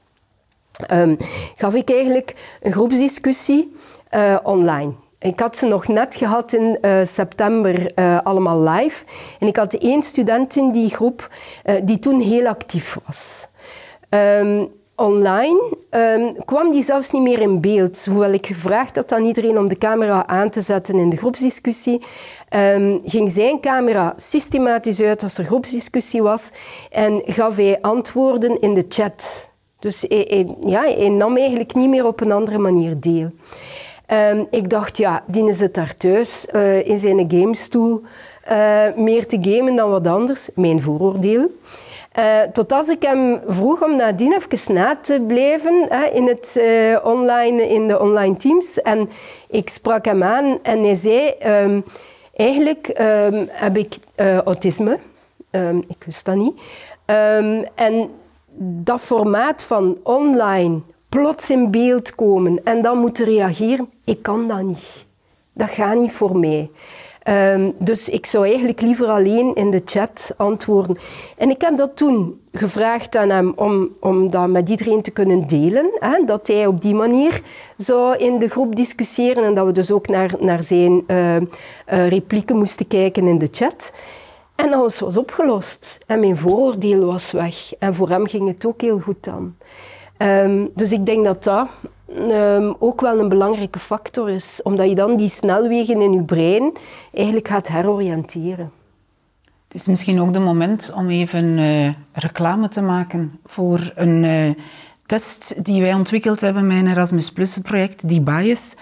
ehm, gaf ik eigenlijk een groepsdiscussie eh, online. Ik had ze nog net gehad in uh, september uh, allemaal live. En ik had één student in die groep die toen heel actief was. Um, online um, kwam die zelfs niet meer in beeld. Hoewel ik gevraagd had aan iedereen om de camera aan te zetten in de groepsdiscussie, ging zijn camera systematisch uit als er groepsdiscussie was en gaf hij antwoorden in de chat. Dus hij, ja, hij nam eigenlijk niet meer op een andere manier deel. Um, ik dacht, ja, die zit daar thuis uh, in zijn gamestoel uh, meer te gamen dan wat anders. Mijn vooroordeel. Uh, tot als ik hem vroeg om nadien even na te blijven hè, in, het, online, in de online teams. En ik sprak hem aan en hij zei... Um, eigenlijk um, heb ik autisme. Ik wist dat niet. en dat formaat van online plots in beeld komen en dan moeten reageren, ik kan dat niet. Dat gaat niet voor mij. Um, dus ik zou eigenlijk liever alleen in de chat antwoorden. En ik heb dat toen gevraagd aan hem om, om dat met iedereen te kunnen delen. Hè, dat hij op die manier zou in de groep discussiëren en dat we dus ook naar, naar zijn uh, replieken moesten kijken in de chat. En alles was opgelost. En mijn vooroordeel was weg. En voor hem ging het ook heel goed dan. Um, dus ik denk dat dat um, ook wel een belangrijke factor is, omdat je dan die snelwegen in je brein eigenlijk gaat heroriënteren. Het is misschien ook de moment om even uh, reclame te maken voor een uh, test die wij ontwikkeld hebben met een Erasmus Plus project, die bias,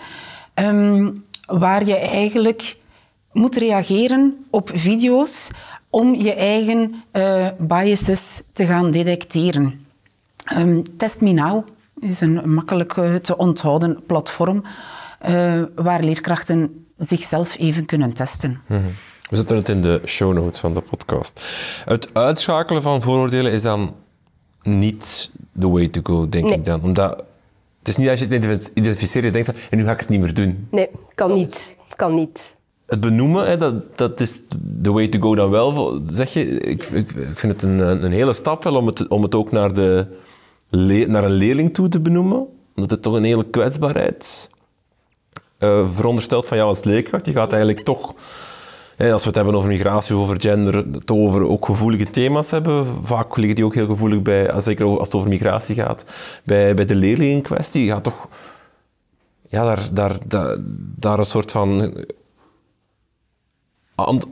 um, waar je eigenlijk moet reageren op video's om je eigen uh, biases te gaan detecteren. Um, Test Me Now is een makkelijk uh, te onthouden platform uh, waar leerkrachten zichzelf even kunnen testen. Mm -hmm. We zetten het in de show notes van de podcast. Het uitschakelen van vooroordelen is dan niet the way to go, denk nee. ik dan. Omdat het is niet als je het identificeert, je denkt van, en nu ga ik het niet meer doen. Nee, kan niet. Kan niet. Het benoemen, dat, dat is the way to go dan wel, zeg je. Ik, ik, vind het een, een hele stap wel om het, om het ook naar de naar een leerling toe te benoemen, omdat het toch een hele kwetsbaarheid uh, veronderstelt van jou als leerkracht. Je gaat eigenlijk toch, hè, als we het hebben over migratie, over gender, over ook gevoelige thema's hebben. Vaak liggen die ook heel gevoelig bij, zeker als het over migratie gaat, bij, bij de leerling in kwestie. Je gaat toch ja, daar, daar, daar, daar een soort van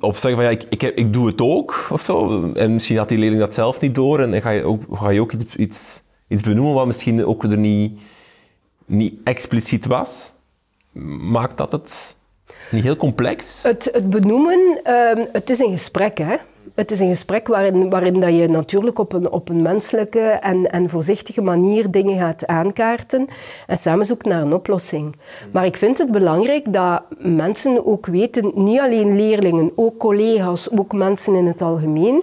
op zeggen van ja, ik, ik, heb, ik doe het ook of zo. En misschien had die leerling dat zelf niet door en ga je ook, ga je ook iets, iets iets benoemen wat misschien ook er niet, niet expliciet was? Maakt dat het niet heel complex? Het, het benoemen, uh, het is een gesprek, hè. Het is een gesprek waarin, dat je natuurlijk op een, op een menselijke en, en voorzichtige manier dingen gaat aankaarten en samen zoekt naar een oplossing. Maar ik vind het belangrijk dat mensen ook weten, niet alleen leerlingen, ook collega's, ook mensen in het algemeen,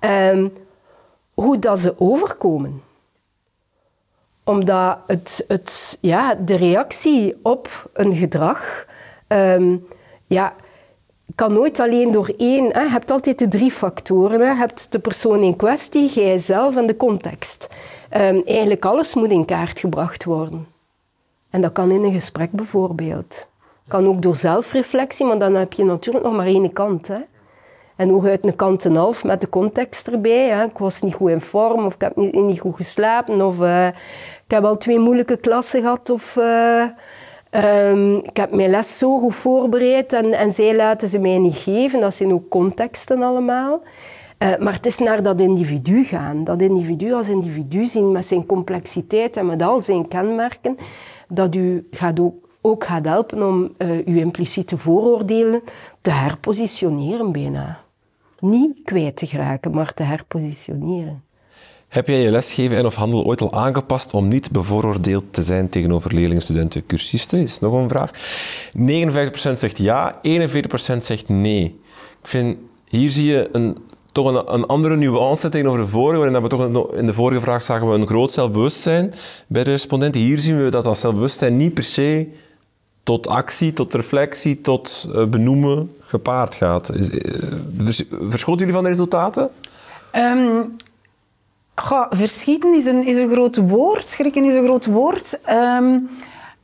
uh, hoe dat ze overkomen omdat het, het, ja, de reactie op een gedrag um, ja, kan nooit alleen door één. Hè. Je hebt altijd de drie factoren. Je hebt de persoon in kwestie, jijzelf en de context. Um, eigenlijk alles moet in kaart gebracht worden. En dat kan in een gesprek bijvoorbeeld. Kan ook door zelfreflectie, maar dan heb je natuurlijk nog maar één kant. Hè. En uit een kant en half met de context erbij. Hè. Ik was niet goed in vorm of ik heb niet, niet goed geslapen. Of uh, ik heb al twee moeilijke klassen gehad. Of uh, um, ik heb mijn les zo goed voorbereid en, en zij laten ze mij niet geven. Dat zijn ook contexten allemaal. Uh, maar het is naar dat individu gaan. Dat individu als individu zien met zijn complexiteit en met al zijn kenmerken. Dat u gaat ook ook gaat helpen om uh, uw impliciete vooroordelen te herpositioneren bijna. Niet kwijt te geraken, maar te herpositioneren. Heb jij je lesgeven en of handel ooit al aangepast om niet bevooroordeeld te zijn tegenover leerlingen, studenten, cursisten? Is nog een vraag. 59% zegt ja, 41% zegt nee. Ik vind, hier zie je een, toch een, andere nuance tegenover de vorige, waarin we toch in de vorige vraag zagen we een groot zelfbewustzijn bij de respondenten. Hier zien we dat dat zelfbewustzijn niet per se tot actie, tot reflectie, tot uh, benoemen gepaard gaat. Is, uh, verschoten jullie van de resultaten? Um, Goh, verschieten is een, is een groot woord, schrikken is een groot woord. Ehm,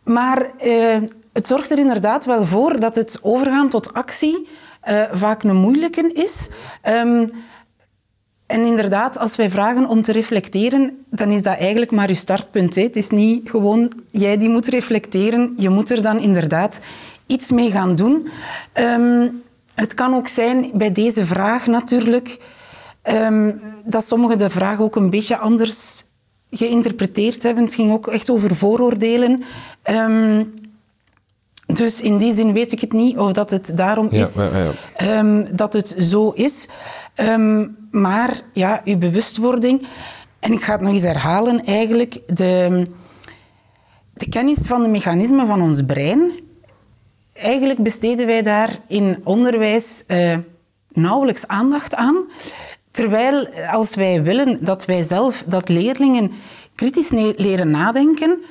maar eh, het zorgt er inderdaad wel voor dat het overgaan tot actie uh, vaak een moeilijke is. Um, en inderdaad, als wij vragen om te reflecteren, dan is dat eigenlijk maar je startpunt. Hè. Het is niet gewoon jij die moet reflecteren. Je moet er dan inderdaad iets mee gaan doen. Um, het kan ook zijn bij deze vraag natuurlijk um, dat sommigen de vraag ook een beetje anders geïnterpreteerd hebben. Het ging ook echt over vooroordelen. Um, dus in die zin weet ik het niet of dat het daarom is ja, ja, ja. dat het zo is. Um, maar ja, uw bewustwording. En ik ga het nog eens herhalen, eigenlijk. De, de kennis van de mechanismen van ons brein. Eigenlijk besteden wij daar in onderwijs uh, nauwelijks aandacht aan. Terwijl als wij willen dat wij zelf, dat leerlingen kritisch leren nadenken,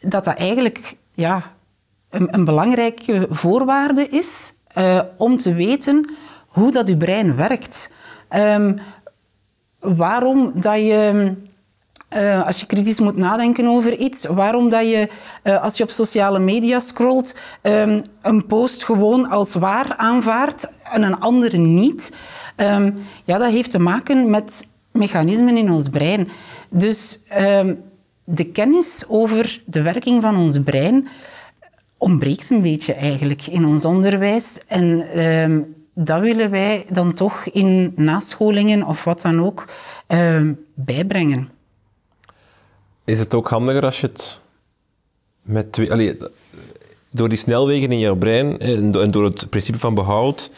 dat dat eigenlijk ja, een, een belangrijke voorwaarde is uh, om te weten hoe dat uw brein werkt. Um, waarom dat je... Uh, als je kritisch moet nadenken over iets, waarom dat je, uh, als je op sociale media scrolt, um, een post gewoon als waar aanvaardt en een andere niet. Um, ja, dat heeft te maken met mechanismen in ons brein. Dus de kennis over de werking van ons brein ontbreekt een beetje eigenlijk in ons onderwijs. En dat willen wij dan toch in nascholingen of wat dan ook bijbrengen. Is het ook handiger als je het met twee... Door die snelwegen in je brein en door het principe van behoud,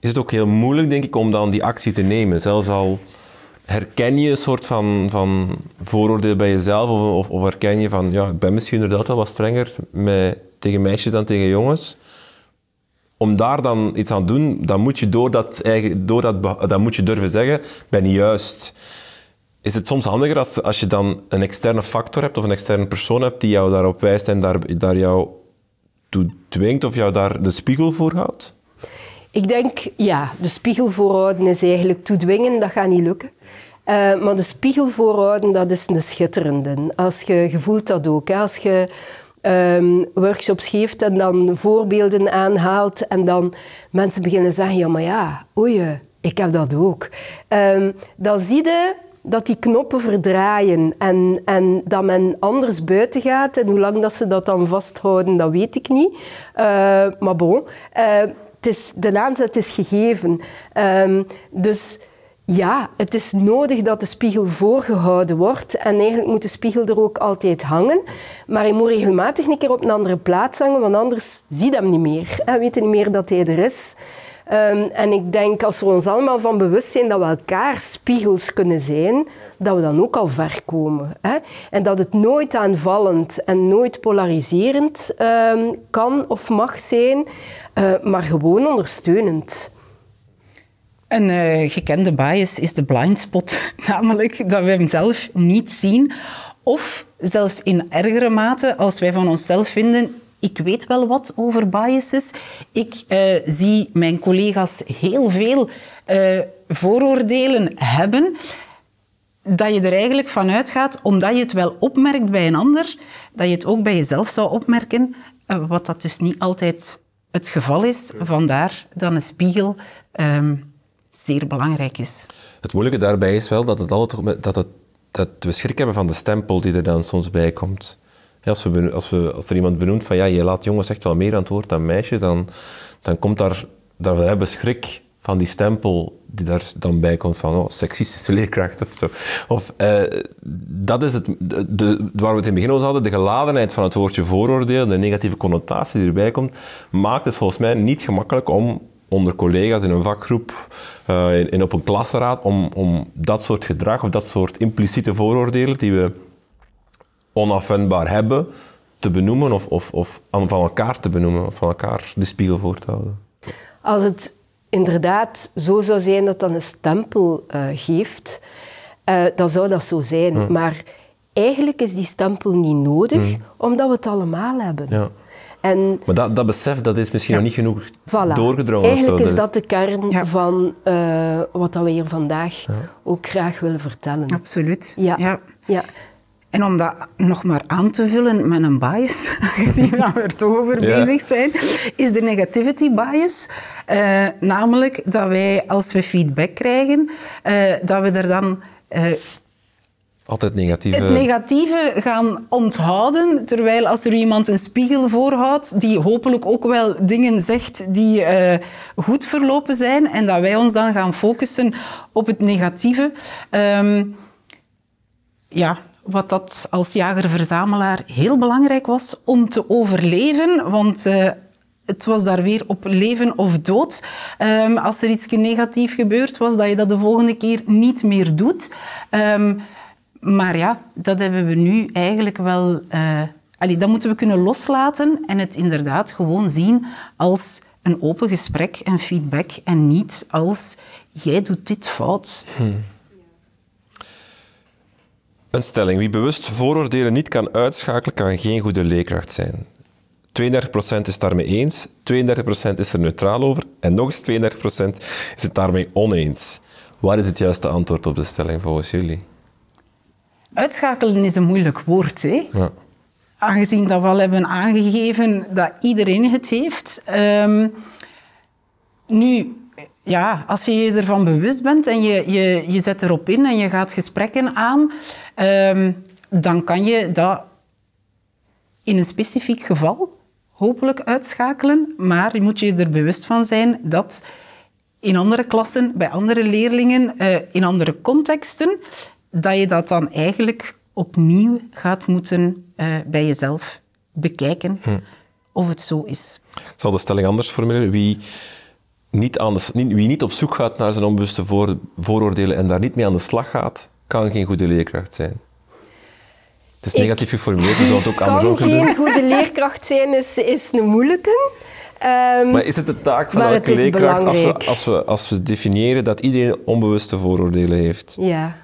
is het ook heel moeilijk, denk ik, om dan die actie te nemen. Zelfs al herken je een soort van, van vooroordeel bij jezelf, of, of, herken je van, ja, ik ben misschien inderdaad wel wat strenger met, tegen meisjes dan tegen jongens om daar dan iets aan te doen, dan moet je door dat, eigen, door dat, dan moet je durven zeggen, ben juist. Is het soms handiger als, als je dan een externe factor hebt of een externe persoon hebt die jou daarop wijst en daar, daar jou toe dwingt of jou daar de spiegel voor houdt? Ik denk, ja, de spiegel voorhouden is eigenlijk toedwingen, dat gaat niet lukken. Uh, maar de spiegel voorhouden, dat is een schitterende. Als je, je voelt dat ook. Als je um, workshops geeft en dan voorbeelden aanhaalt en dan mensen beginnen zeggen, ja maar ja, oei, ik heb dat ook. Um, dan zie je dat die knoppen verdraaien en, en dat men anders buiten gaat. En hoe lang dat ze dat dan vasthouden, dat weet ik niet. Uh, maar bon, uh, het is, de aanzet is gegeven. Um, dus ja, het is nodig dat de spiegel voorgehouden wordt. En eigenlijk moet de spiegel er ook altijd hangen. Maar hij moet regelmatig een keer op een andere plaats hangen, want anders zie je hem niet meer. Hij weet niet meer dat hij er is. Um, en ik denk, als we ons allemaal van bewust zijn dat we elkaar spiegels kunnen zijn, dat we dan ook al ver komen. Hè? En dat het nooit aanvallend en nooit polariserend um, kan of mag zijn, uh, maar gewoon ondersteunend. Een uh, gekende bias is de blind spot, namelijk dat we hem zelf niet zien. Of zelfs in ergere mate, als wij van onszelf vinden, ik weet wel wat over biases. Ik uh, zie mijn collega's heel veel uh, vooroordelen hebben. Dat je er eigenlijk van uitgaat, omdat je het wel opmerkt bij een ander, dat je het ook bij jezelf zou opmerken. wat dat dus niet altijd het geval is. Vandaar dan een spiegel. Um, zeer belangrijk is. Het moeilijke daarbij is wel dat, het altijd, dat, het, dat we schrik hebben van de stempel die er dan soms bij komt. Als, we, als, er iemand benoemt van ja, je laat jongens echt wel meer aan het woord dan meisjes, dan, dan komt daar, we hebben schrik van die stempel die daar dan bij komt van oh, seksistische leerkracht of zo. Of, uh, dat is het, de, waar we het in het begin over hadden, de geladenheid van het woordje vooroordeel, de negatieve connotatie die erbij komt, maakt het volgens mij niet gemakkelijk om onder collega's in een vakgroep uh, in, op een klasraad om, om dat soort gedrag of dat soort impliciete vooroordelen die we onafwendbaar hebben te benoemen of, of, of van elkaar te benoemen of van elkaar de spiegel voor te houden. Als het inderdaad zo zou zijn dat dat een stempel uh, geeft, uh, dan zou dat zo zijn. Maar eigenlijk is die stempel niet nodig, omdat we het allemaal hebben. Ja. En Maar dat, dat besef dat is misschien nog niet genoeg Voilà. doorgedrongen. of Eigenlijk is Dus- dat de kern Ja. van eh, wat dat we hier vandaag ook graag willen vertellen. Absoluut. Ja. ja. En om dat nog maar aan te vullen met een bias, gezien dat we er toch over Ja. bezig zijn, is de negativity bias. Eh, namelijk dat wij, als we feedback krijgen, eh, dat we er dan eh, Altijd negatieve... het negatieve gaan onthouden, terwijl als er iemand een spiegel voorhoudt, die hopelijk ook wel dingen zegt die goed verlopen zijn, en dat wij ons dan gaan focussen op het negatieve. Ehm, ja, wat dat als jager-verzamelaar heel belangrijk was om te overleven, want... eh, het was daar weer op leven of dood. Ehm, als er iets negatiefs gebeurd was, dat je dat de volgende keer niet meer doet. Ehm, maar ja, dat hebben we nu eigenlijk wel... eh allee, dat moeten we kunnen loslaten en het inderdaad gewoon zien als een open gesprek en feedback en niet als jij doet dit fout. Een stelling. Wie bewust vooroordelen niet kan uitschakelen, kan geen goede leerkracht zijn. 32% is daarmee eens, 32% is er neutraal over en nog eens 32% is het daarmee oneens. Wat is het juiste antwoord op de stelling volgens jullie? Uitschakelen is een moeilijk woord, hè? Ja. aangezien dat we al hebben aangegeven dat iedereen het heeft. Ehm, nu, ja, als je je ervan bewust bent en je, je, je zet erop in en je gaat gesprekken aan, ehm, dan kan je dat in een specifiek geval hopelijk uitschakelen. Maar je moet je er bewust van zijn dat in andere klassen, bij andere leerlingen, eh, in andere contexten, dat je dat dan eigenlijk opnieuw gaat moeten eh, bij jezelf bekijken of het zo is. Ik zal de stelling anders formuleren. Wie niet, aan de, niet- wie niet op zoek gaat naar zijn onbewuste voor, vooroordelen en daar niet mee aan de slag gaat, kan geen goede leerkracht zijn. Het is negatief geformuleerd, je zou het ook andersom Kan kunnen geen doen. goede leerkracht zijn, is, is een moeilijke. Ehm, Maar is het de taak van elke leerkracht als we, als, we, als we definiëren dat iedereen onbewuste vooroordelen heeft? ja.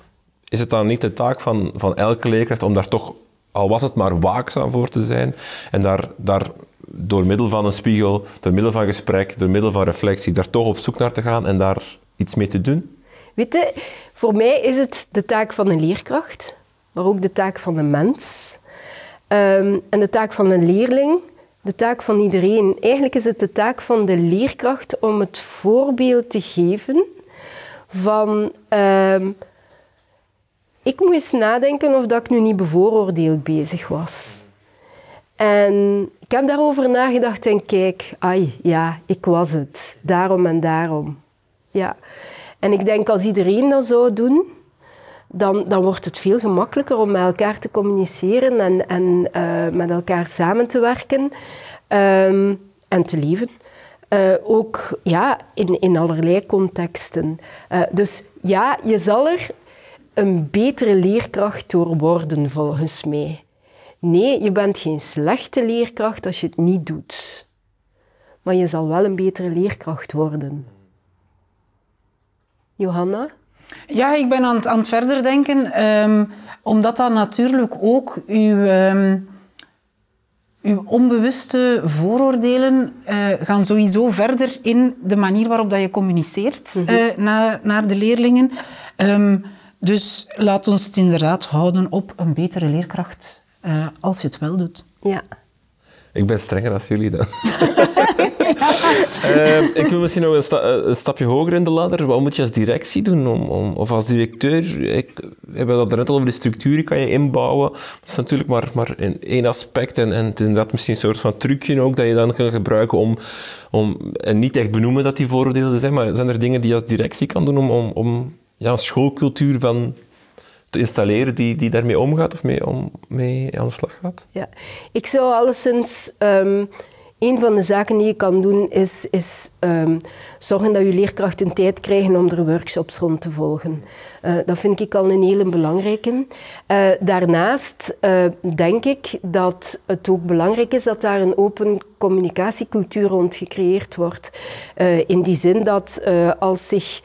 Is het dan niet de taak van, van elke leerkracht om daar toch, al was het maar waakzaam voor te zijn en daar, daar door middel van een spiegel, door middel van gesprek, door middel van reflectie, daar toch op zoek naar te gaan en daar iets mee te doen? Weet je, voor mij is het de taak van een leerkracht, maar ook de taak van een mens. Ehm, en de taak van een leerling, de taak van iedereen. Eigenlijk is het de taak van de leerkracht om het voorbeeld te geven van... ehm, ik moest eens nadenken of dat ik nu niet bevooroordeeld bezig was. En ik heb daarover nagedacht en kijk, ai, ja, ik was het. Daarom en daarom. Ja. En ik denk als iedereen dat zou doen, dan, dan wordt het veel gemakkelijker om met elkaar te communiceren en, en eh, met elkaar samen te werken ehm, en te leven. Eh, ook ja, in, in allerlei contexten. Eh, dus ja, je zal er een betere leerkracht door worden, volgens mij. Nee, je bent geen slechte leerkracht als je het niet doet. Maar je zal wel een betere leerkracht worden. Johanna? Ja, ik ben aan het, aan het verder denken, ehm, omdat dat natuurlijk ook uw, ehm, uw onbewuste vooroordelen eh, gaan sowieso verder in de manier waarop dat je communiceert eh, naar, naar de leerlingen. Ehm, dus laat ons het inderdaad houden op een betere leerkracht eh, als je het wel doet. Ja. Ik ben strenger dan jullie dan. Ehm, ik wil misschien nog eh, een stapje hoger in de ladder. Wat moet je als directie doen? Om, om, of als directeur? Ik, we hebben dat net al over de structuren kan je inbouwen. Dat is natuurlijk maar, maar in één aspect. En, en het is inderdaad misschien een soort van trucje ook dat je dan kan gebruiken om, om en niet echt benoemen dat die vooroordelen zijn. Maar zijn er dingen die je als directie kan doen om, om, om ja, een schoolcultuur van te installeren die, die daarmee omgaat of mee, om, mee aan de slag gaat? Ja, ik zou alleszins... ehm een van de zaken die je kan doen, is, is ehm, zorgen dat je leerkrachten tijd krijgen om er workshops rond te volgen. Eh, dat vind ik al een hele belangrijke. Eh, daarnaast eh, denk ik dat het ook belangrijk is dat daar een open communicatiecultuur rond gecreëerd wordt. In die zin dat als zich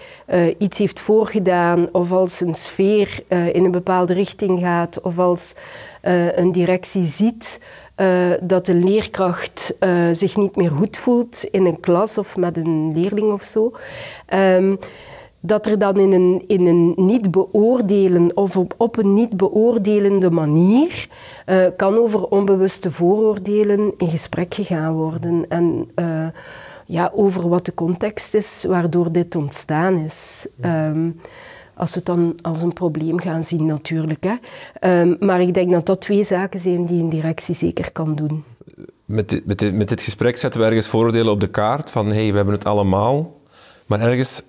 iets heeft voorgedaan of als een sfeer in een bepaalde richting gaat of als een directie ziet eh, dat een leerkracht eh, zich niet meer goed voelt in een klas of met een leerling of zo. Ehm, dat er dan in een, in een niet beoordelen of op, op een niet beoordelende manier uh, kan over onbewuste vooroordelen in gesprek gegaan worden. En ja, over wat de context is waardoor dit ontstaan is. Um, als we het dan als een probleem gaan zien natuurlijk. Hè. Um, maar ik denk dat dat twee zaken zijn die een directie zeker kan doen. Met dit, met dit, met dit gesprek zetten we ergens vooroordelen op de kaart van hey, we hebben het allemaal. Maar ergens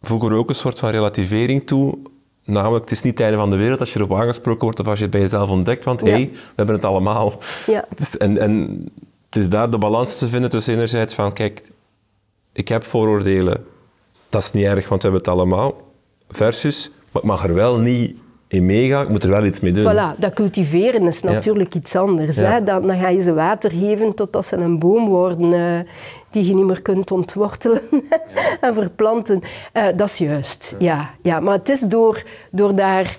voegen we ook een soort van relativering toe. Namelijk, het is niet het einde van de wereld als je erop aangesproken wordt of als je het bij jezelf ontdekt, want hé, hey, we hebben het allemaal. Ja. Dus, en, en het is daar de balans te vinden tussen enerzijds van, kijk, ik heb vooroordelen, dat is niet erg, want we hebben het allemaal. Versus, maar ik mag er wel niet in meegaan, ik moet er wel iets mee doen. Voilà, dat cultiveren is natuurlijk ja. iets anders. Ja. Hè? Dan, dan ga je ze water geven totdat ze een boom worden uh, die je niet meer kunt ontwortelen en verplanten. Uh, dat is juist, ja. ja. Maar het is door, door daar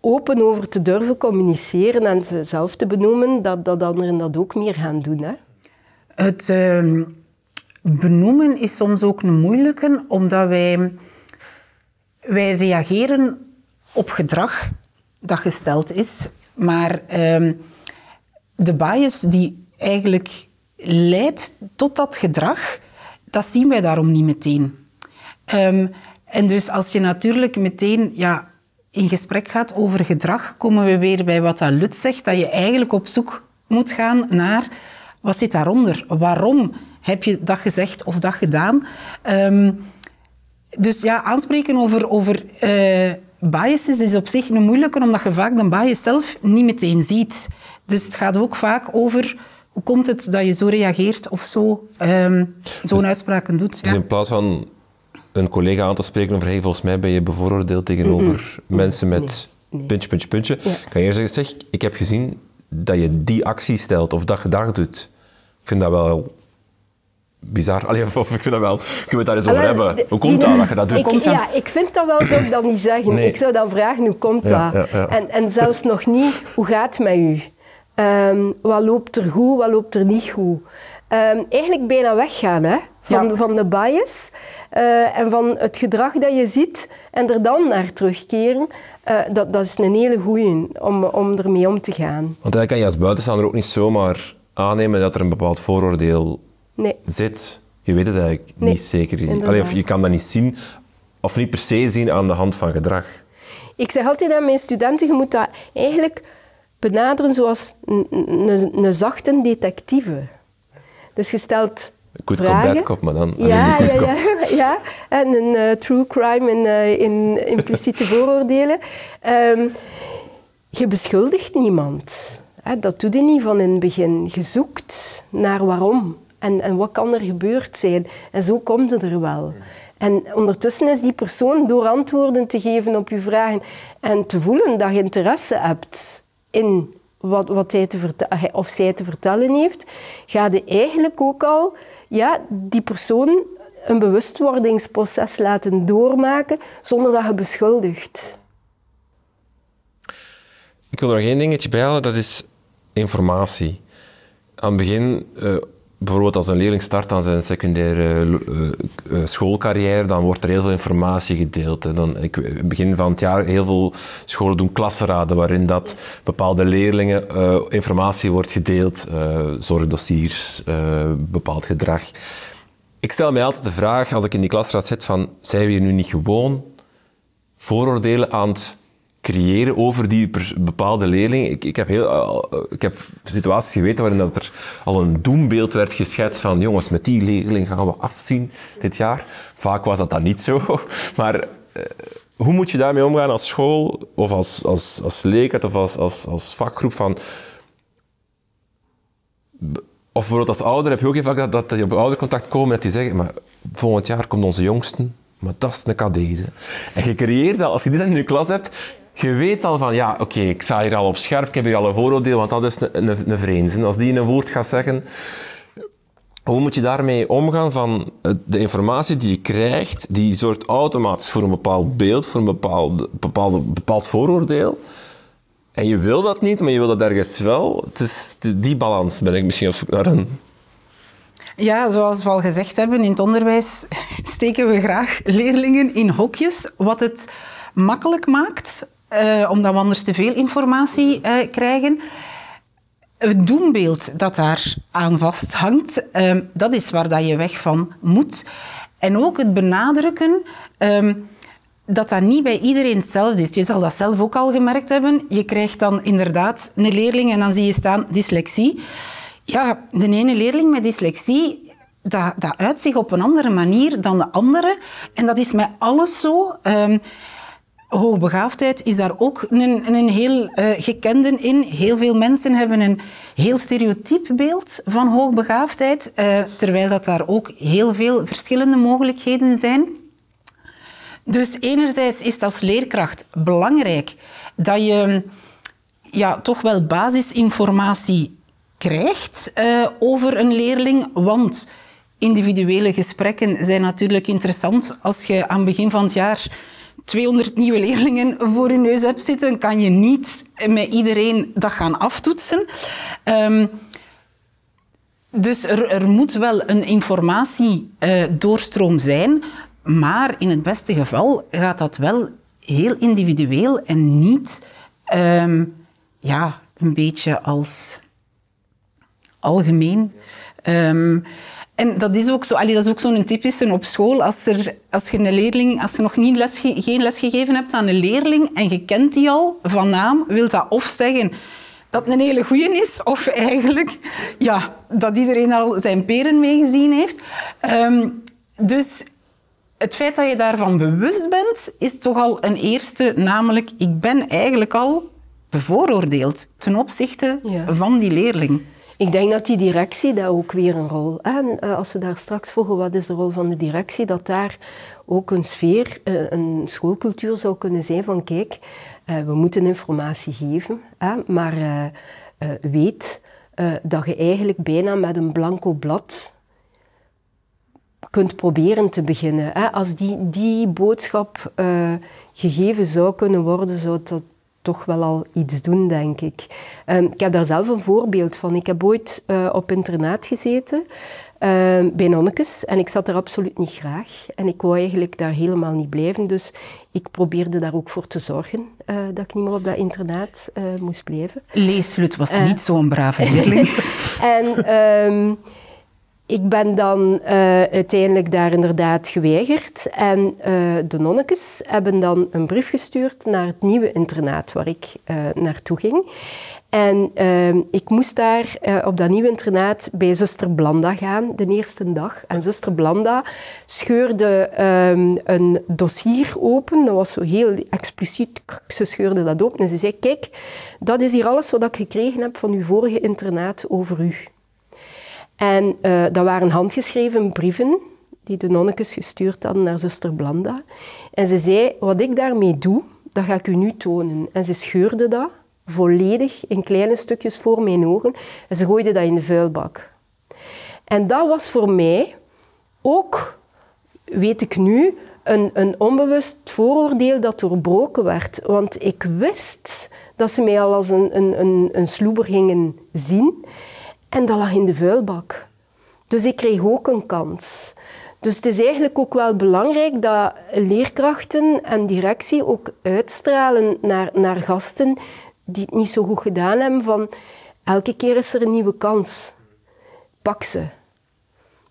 open over te durven communiceren en ze zelf te benoemen, dat, dat anderen dat ook meer gaan doen. Hè? Het uh, benoemen is soms ook een moeilijke, omdat wij, wij reageren op gedrag dat gesteld is. Maar um, de bias die eigenlijk leidt tot dat gedrag, dat zien wij daarom niet meteen. Um, en dus als je natuurlijk meteen ja, in gesprek gaat over gedrag, komen we weer bij wat dat Lut zegt, dat je eigenlijk op zoek moet gaan naar wat zit daaronder? Waarom heb je dat gezegd of dat gedaan? Um, dus ja, aanspreken over, over uh, biases is op zich een moeilijke, omdat je vaak de bias zelf niet meteen ziet. Dus het gaat ook vaak over hoe komt het dat je zo reageert of zo um, zo'n uitspraken doet. Dus in plaats van een collega aan te spreken over hey, volgens mij ben je bevooroordeeld tegenover mm mensen met nee, nee. puntje, puntje, puntje, ja. kan je zeggen, zeg, ik heb gezien dat je die actie stelt of dat gedrag doet. Ik vind dat wel bizar. Allee, of ik vind dat wel. Kunnen we het daar eens over hebben? Hoe komt dat dat je dat doet? Ik, ja, ik vind dat wel, zou ik dat niet zeggen. Nee. Ik zou dan vragen, hoe komt Ja, dat? ja, ja. En, en zelfs nog niet, hoe gaat het met u? Um, wat loopt er goed, wat loopt er niet goed? Um, eigenlijk bijna weggaan hè? Van, Ja. van de bias uh, en van het gedrag dat je ziet en er dan naar terugkeren. Uh, dat, dat is een hele goeie om, om ermee om te gaan. Want eigenlijk kan je als buitenstaander ook niet zomaar aannemen dat er een bepaald vooroordeel Nee. zit. Je weet het eigenlijk Nee, niet zeker. Allee, of je kan dat niet zien, of niet per se zien aan de hand van gedrag. Ik zeg altijd aan mijn studenten, je moet dat eigenlijk benaderen zoals een, zachte detectieve. Dus je stelt Good vragen. cop, maar dan... Ja, allee, ja, ja, ja. En een eh, true crime in, eh, in impliciete vooroordelen. Ehm, je beschuldigt niemand. Hè, dat doe je niet van in het begin. Je zoekt naar waarom. En, en wat kan er gebeurd zijn. En zo komt het er wel. En ondertussen is die persoon door antwoorden te geven op je vragen en te voelen dat je interesse hebt in wat, wat hij te hij of zij te vertellen heeft, ga je eigenlijk ook al ja, die persoon een bewustwordingsproces laten doormaken zonder dat je beschuldigt. Ik wil er nog één dingetje bij halen, dat is informatie. Aan het begin, eh, bijvoorbeeld als een leerling start aan zijn secundaire eh, eh, schoolcarrière, dan wordt er heel veel informatie gedeeld. Hè. Dan, ik, in het begin van het jaar, heel veel scholen doen klassenraden waarin dat bepaalde leerlingen eh, informatie wordt gedeeld, eh, zorgdossiers, eh, bepaald gedrag. Ik stel mij altijd de vraag, als ik in die klasraad zit, van, zijn we hier nu niet gewoon vooroordelen aan het creëren over die bepaalde leerling. Ik, ik, heb heel, uh, ik heb situaties geweten waarin dat er al een doembeeld werd geschetst van jongens, met die leerling gaan we afzien dit jaar. Vaak was dat dan niet zo. Maar uh, hoe moet je daarmee omgaan als school of als, als, als leerkracht of als, als, vakgroep van... Of bijvoorbeeld als ouder heb je ook heel vaak dat, dat die op oudercontact komen dat die zeggen, maar volgend jaar komt onze jongsten, maar dat is een kadeze. En je creëert dat, als je dit in je klas hebt, je weet al van, ja, oké, ik sta hier al op scherp, ik heb hier al een vooroordeel, want dat is een, een, een vreemde. Als die een woord gaat zeggen, hoe moet je daarmee omgaan van eh, de informatie die je krijgt, die zorgt automatisch voor een bepaald beeld, voor een bepaald, bepaald, bepaald vooroordeel. En je wil dat niet, maar je wil dat ergens wel. Het is die, balans ben ik misschien op naar een... Ja, zoals we al gezegd hebben, in het onderwijs steken we graag leerlingen in hokjes, wat het makkelijk maakt, eh, omdat we anders te veel informatie eh, krijgen. Het doembeeld dat daar aan vasthangt, eh, dat is waar dat je weg van moet. En ook het benadrukken ehm, dat dat niet bij iedereen hetzelfde is. Je zal dat zelf ook al gemerkt hebben. Je krijgt dan inderdaad een leerling en dan zie je staan dyslexie. Ja, de ene leerling met dyslexie, dat, dat uit zich op een andere manier dan de andere. En dat is met alles zo. Um, hoogbegaafdheid is daar ook een, een heel uh, gekende in. Heel veel mensen hebben een heel stereotyp beeld van hoogbegaafdheid, uh, terwijl dat daar ook heel veel verschillende mogelijkheden zijn. Dus enerzijds is het als leerkracht belangrijk dat je ja, toch wel basisinformatie krijgt uh, over een leerling, want individuele gesprekken zijn natuurlijk interessant. Als je aan het begin van het jaar 200 nieuwe leerlingen voor je neus hebt zitten, kan je niet met iedereen dat gaan aftoetsen. Um, dus er, moet wel een informatiedoorstroom uh, zijn, maar in het beste geval gaat dat wel heel individueel en niet um, ja, een beetje als algemeen. Um, en dat is ook zo, allee, dat is ook zo'n typische op school. Als, er, als je een leerling, als je nog niet les, geen les gegeven hebt aan een leerling en je kent die al van naam, wil dat of zeggen dat het een hele goeie is, of eigenlijk ja, dat iedereen al zijn peren meegezien heeft. Um, dus het feit dat je daarvan bewust bent, is toch al een eerste, namelijk ik ben eigenlijk al bevooroordeeld ten opzichte ja. van die leerling. Ik denk dat die directie daar ook weer een rol... En eh, als we daar straks vroegen wat is de rol van de directie, dat daar ook een sfeer, eh, een schoolcultuur zou kunnen zijn van kijk, eh, we moeten informatie geven, maar weet dat je eigenlijk bijna met een blanco blad kunt proberen te beginnen. Als die, die boodschap gegeven zou kunnen worden, zou dat toch wel al iets doen, denk ik. Um, ik heb daar zelf een voorbeeld van. Ik heb ooit uh, op internaat gezeten uh, bij nonnekes en ik zat er absoluut niet graag. En ik wou eigenlijk daar helemaal niet blijven, dus ik probeerde daar ook voor te zorgen uh, dat ik niet meer op dat internaat eh, moest blijven. Leeslut was niet zo'n brave leerling. en... Um, ik ben dan uh, uiteindelijk daar inderdaad geweigerd. En uh, de nonnekes hebben dan een brief gestuurd naar het nieuwe internaat waar ik uh, naartoe ging. En ik moest daar op dat nieuwe internaat bij zuster Blanda gaan, de eerste dag. En zuster Blanda scheurde um, een dossier open. Dat was zo heel expliciet. Ze scheurde dat open en ze zei, kijk, dat is hier alles wat ik gekregen heb van uw vorige internaat over u. En uh, dat waren handgeschreven brieven die de nonnekes gestuurd hadden naar zuster Blanda. En ze zei, wat ik daarmee doe, dat ga ik u nu tonen. En ze scheurde dat volledig in kleine stukjes voor mijn ogen en ze gooide dat in de vuilbak. En dat was voor mij ook, weet ik nu, een, een onbewust vooroordeel dat doorbroken werd. Want ik wist dat ze mij al als een, een, een, een sloeber gingen zien. En dat lag in de vuilbak. Dus ik kreeg ook een kans. Dus het is eigenlijk ook wel belangrijk dat leerkrachten en directie ook uitstralen naar, naar gasten die het niet zo goed gedaan hebben van elke keer is er een nieuwe kans. Pak ze.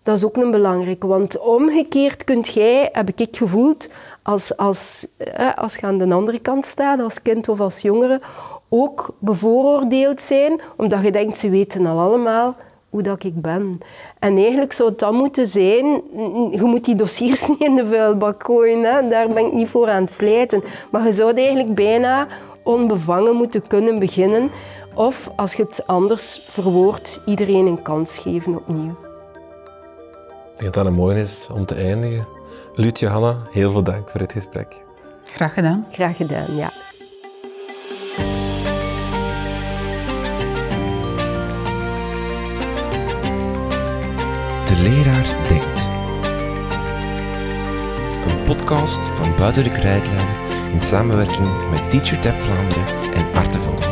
Dat is ook een belangrijke, want omgekeerd kunt jij, heb ik gevoeld, als, als, als je aan de andere kant staat, als kind of als jongere, ook bevooroordeeld zijn, omdat je denkt, ze weten al allemaal hoe dat ik ben. En eigenlijk zou het dan moeten zijn, je moet die dossiers niet in de vuilbak gooien, hè? daar ben ik niet voor aan het pleiten. Maar je zou eigenlijk bijna onbevangen moeten kunnen beginnen. Of als je het anders verwoordt, iedereen een kans geven opnieuw. Ik denk dat dat een mooi is om te eindigen. Lut Johanna, heel veel dank voor dit gesprek. Graag gedaan. Graag gedaan, ja. Leraar Denkt. Een podcast van Buiten de Krijtlijnen in samenwerking met TeacherTap Vlaanderen en Artevelde.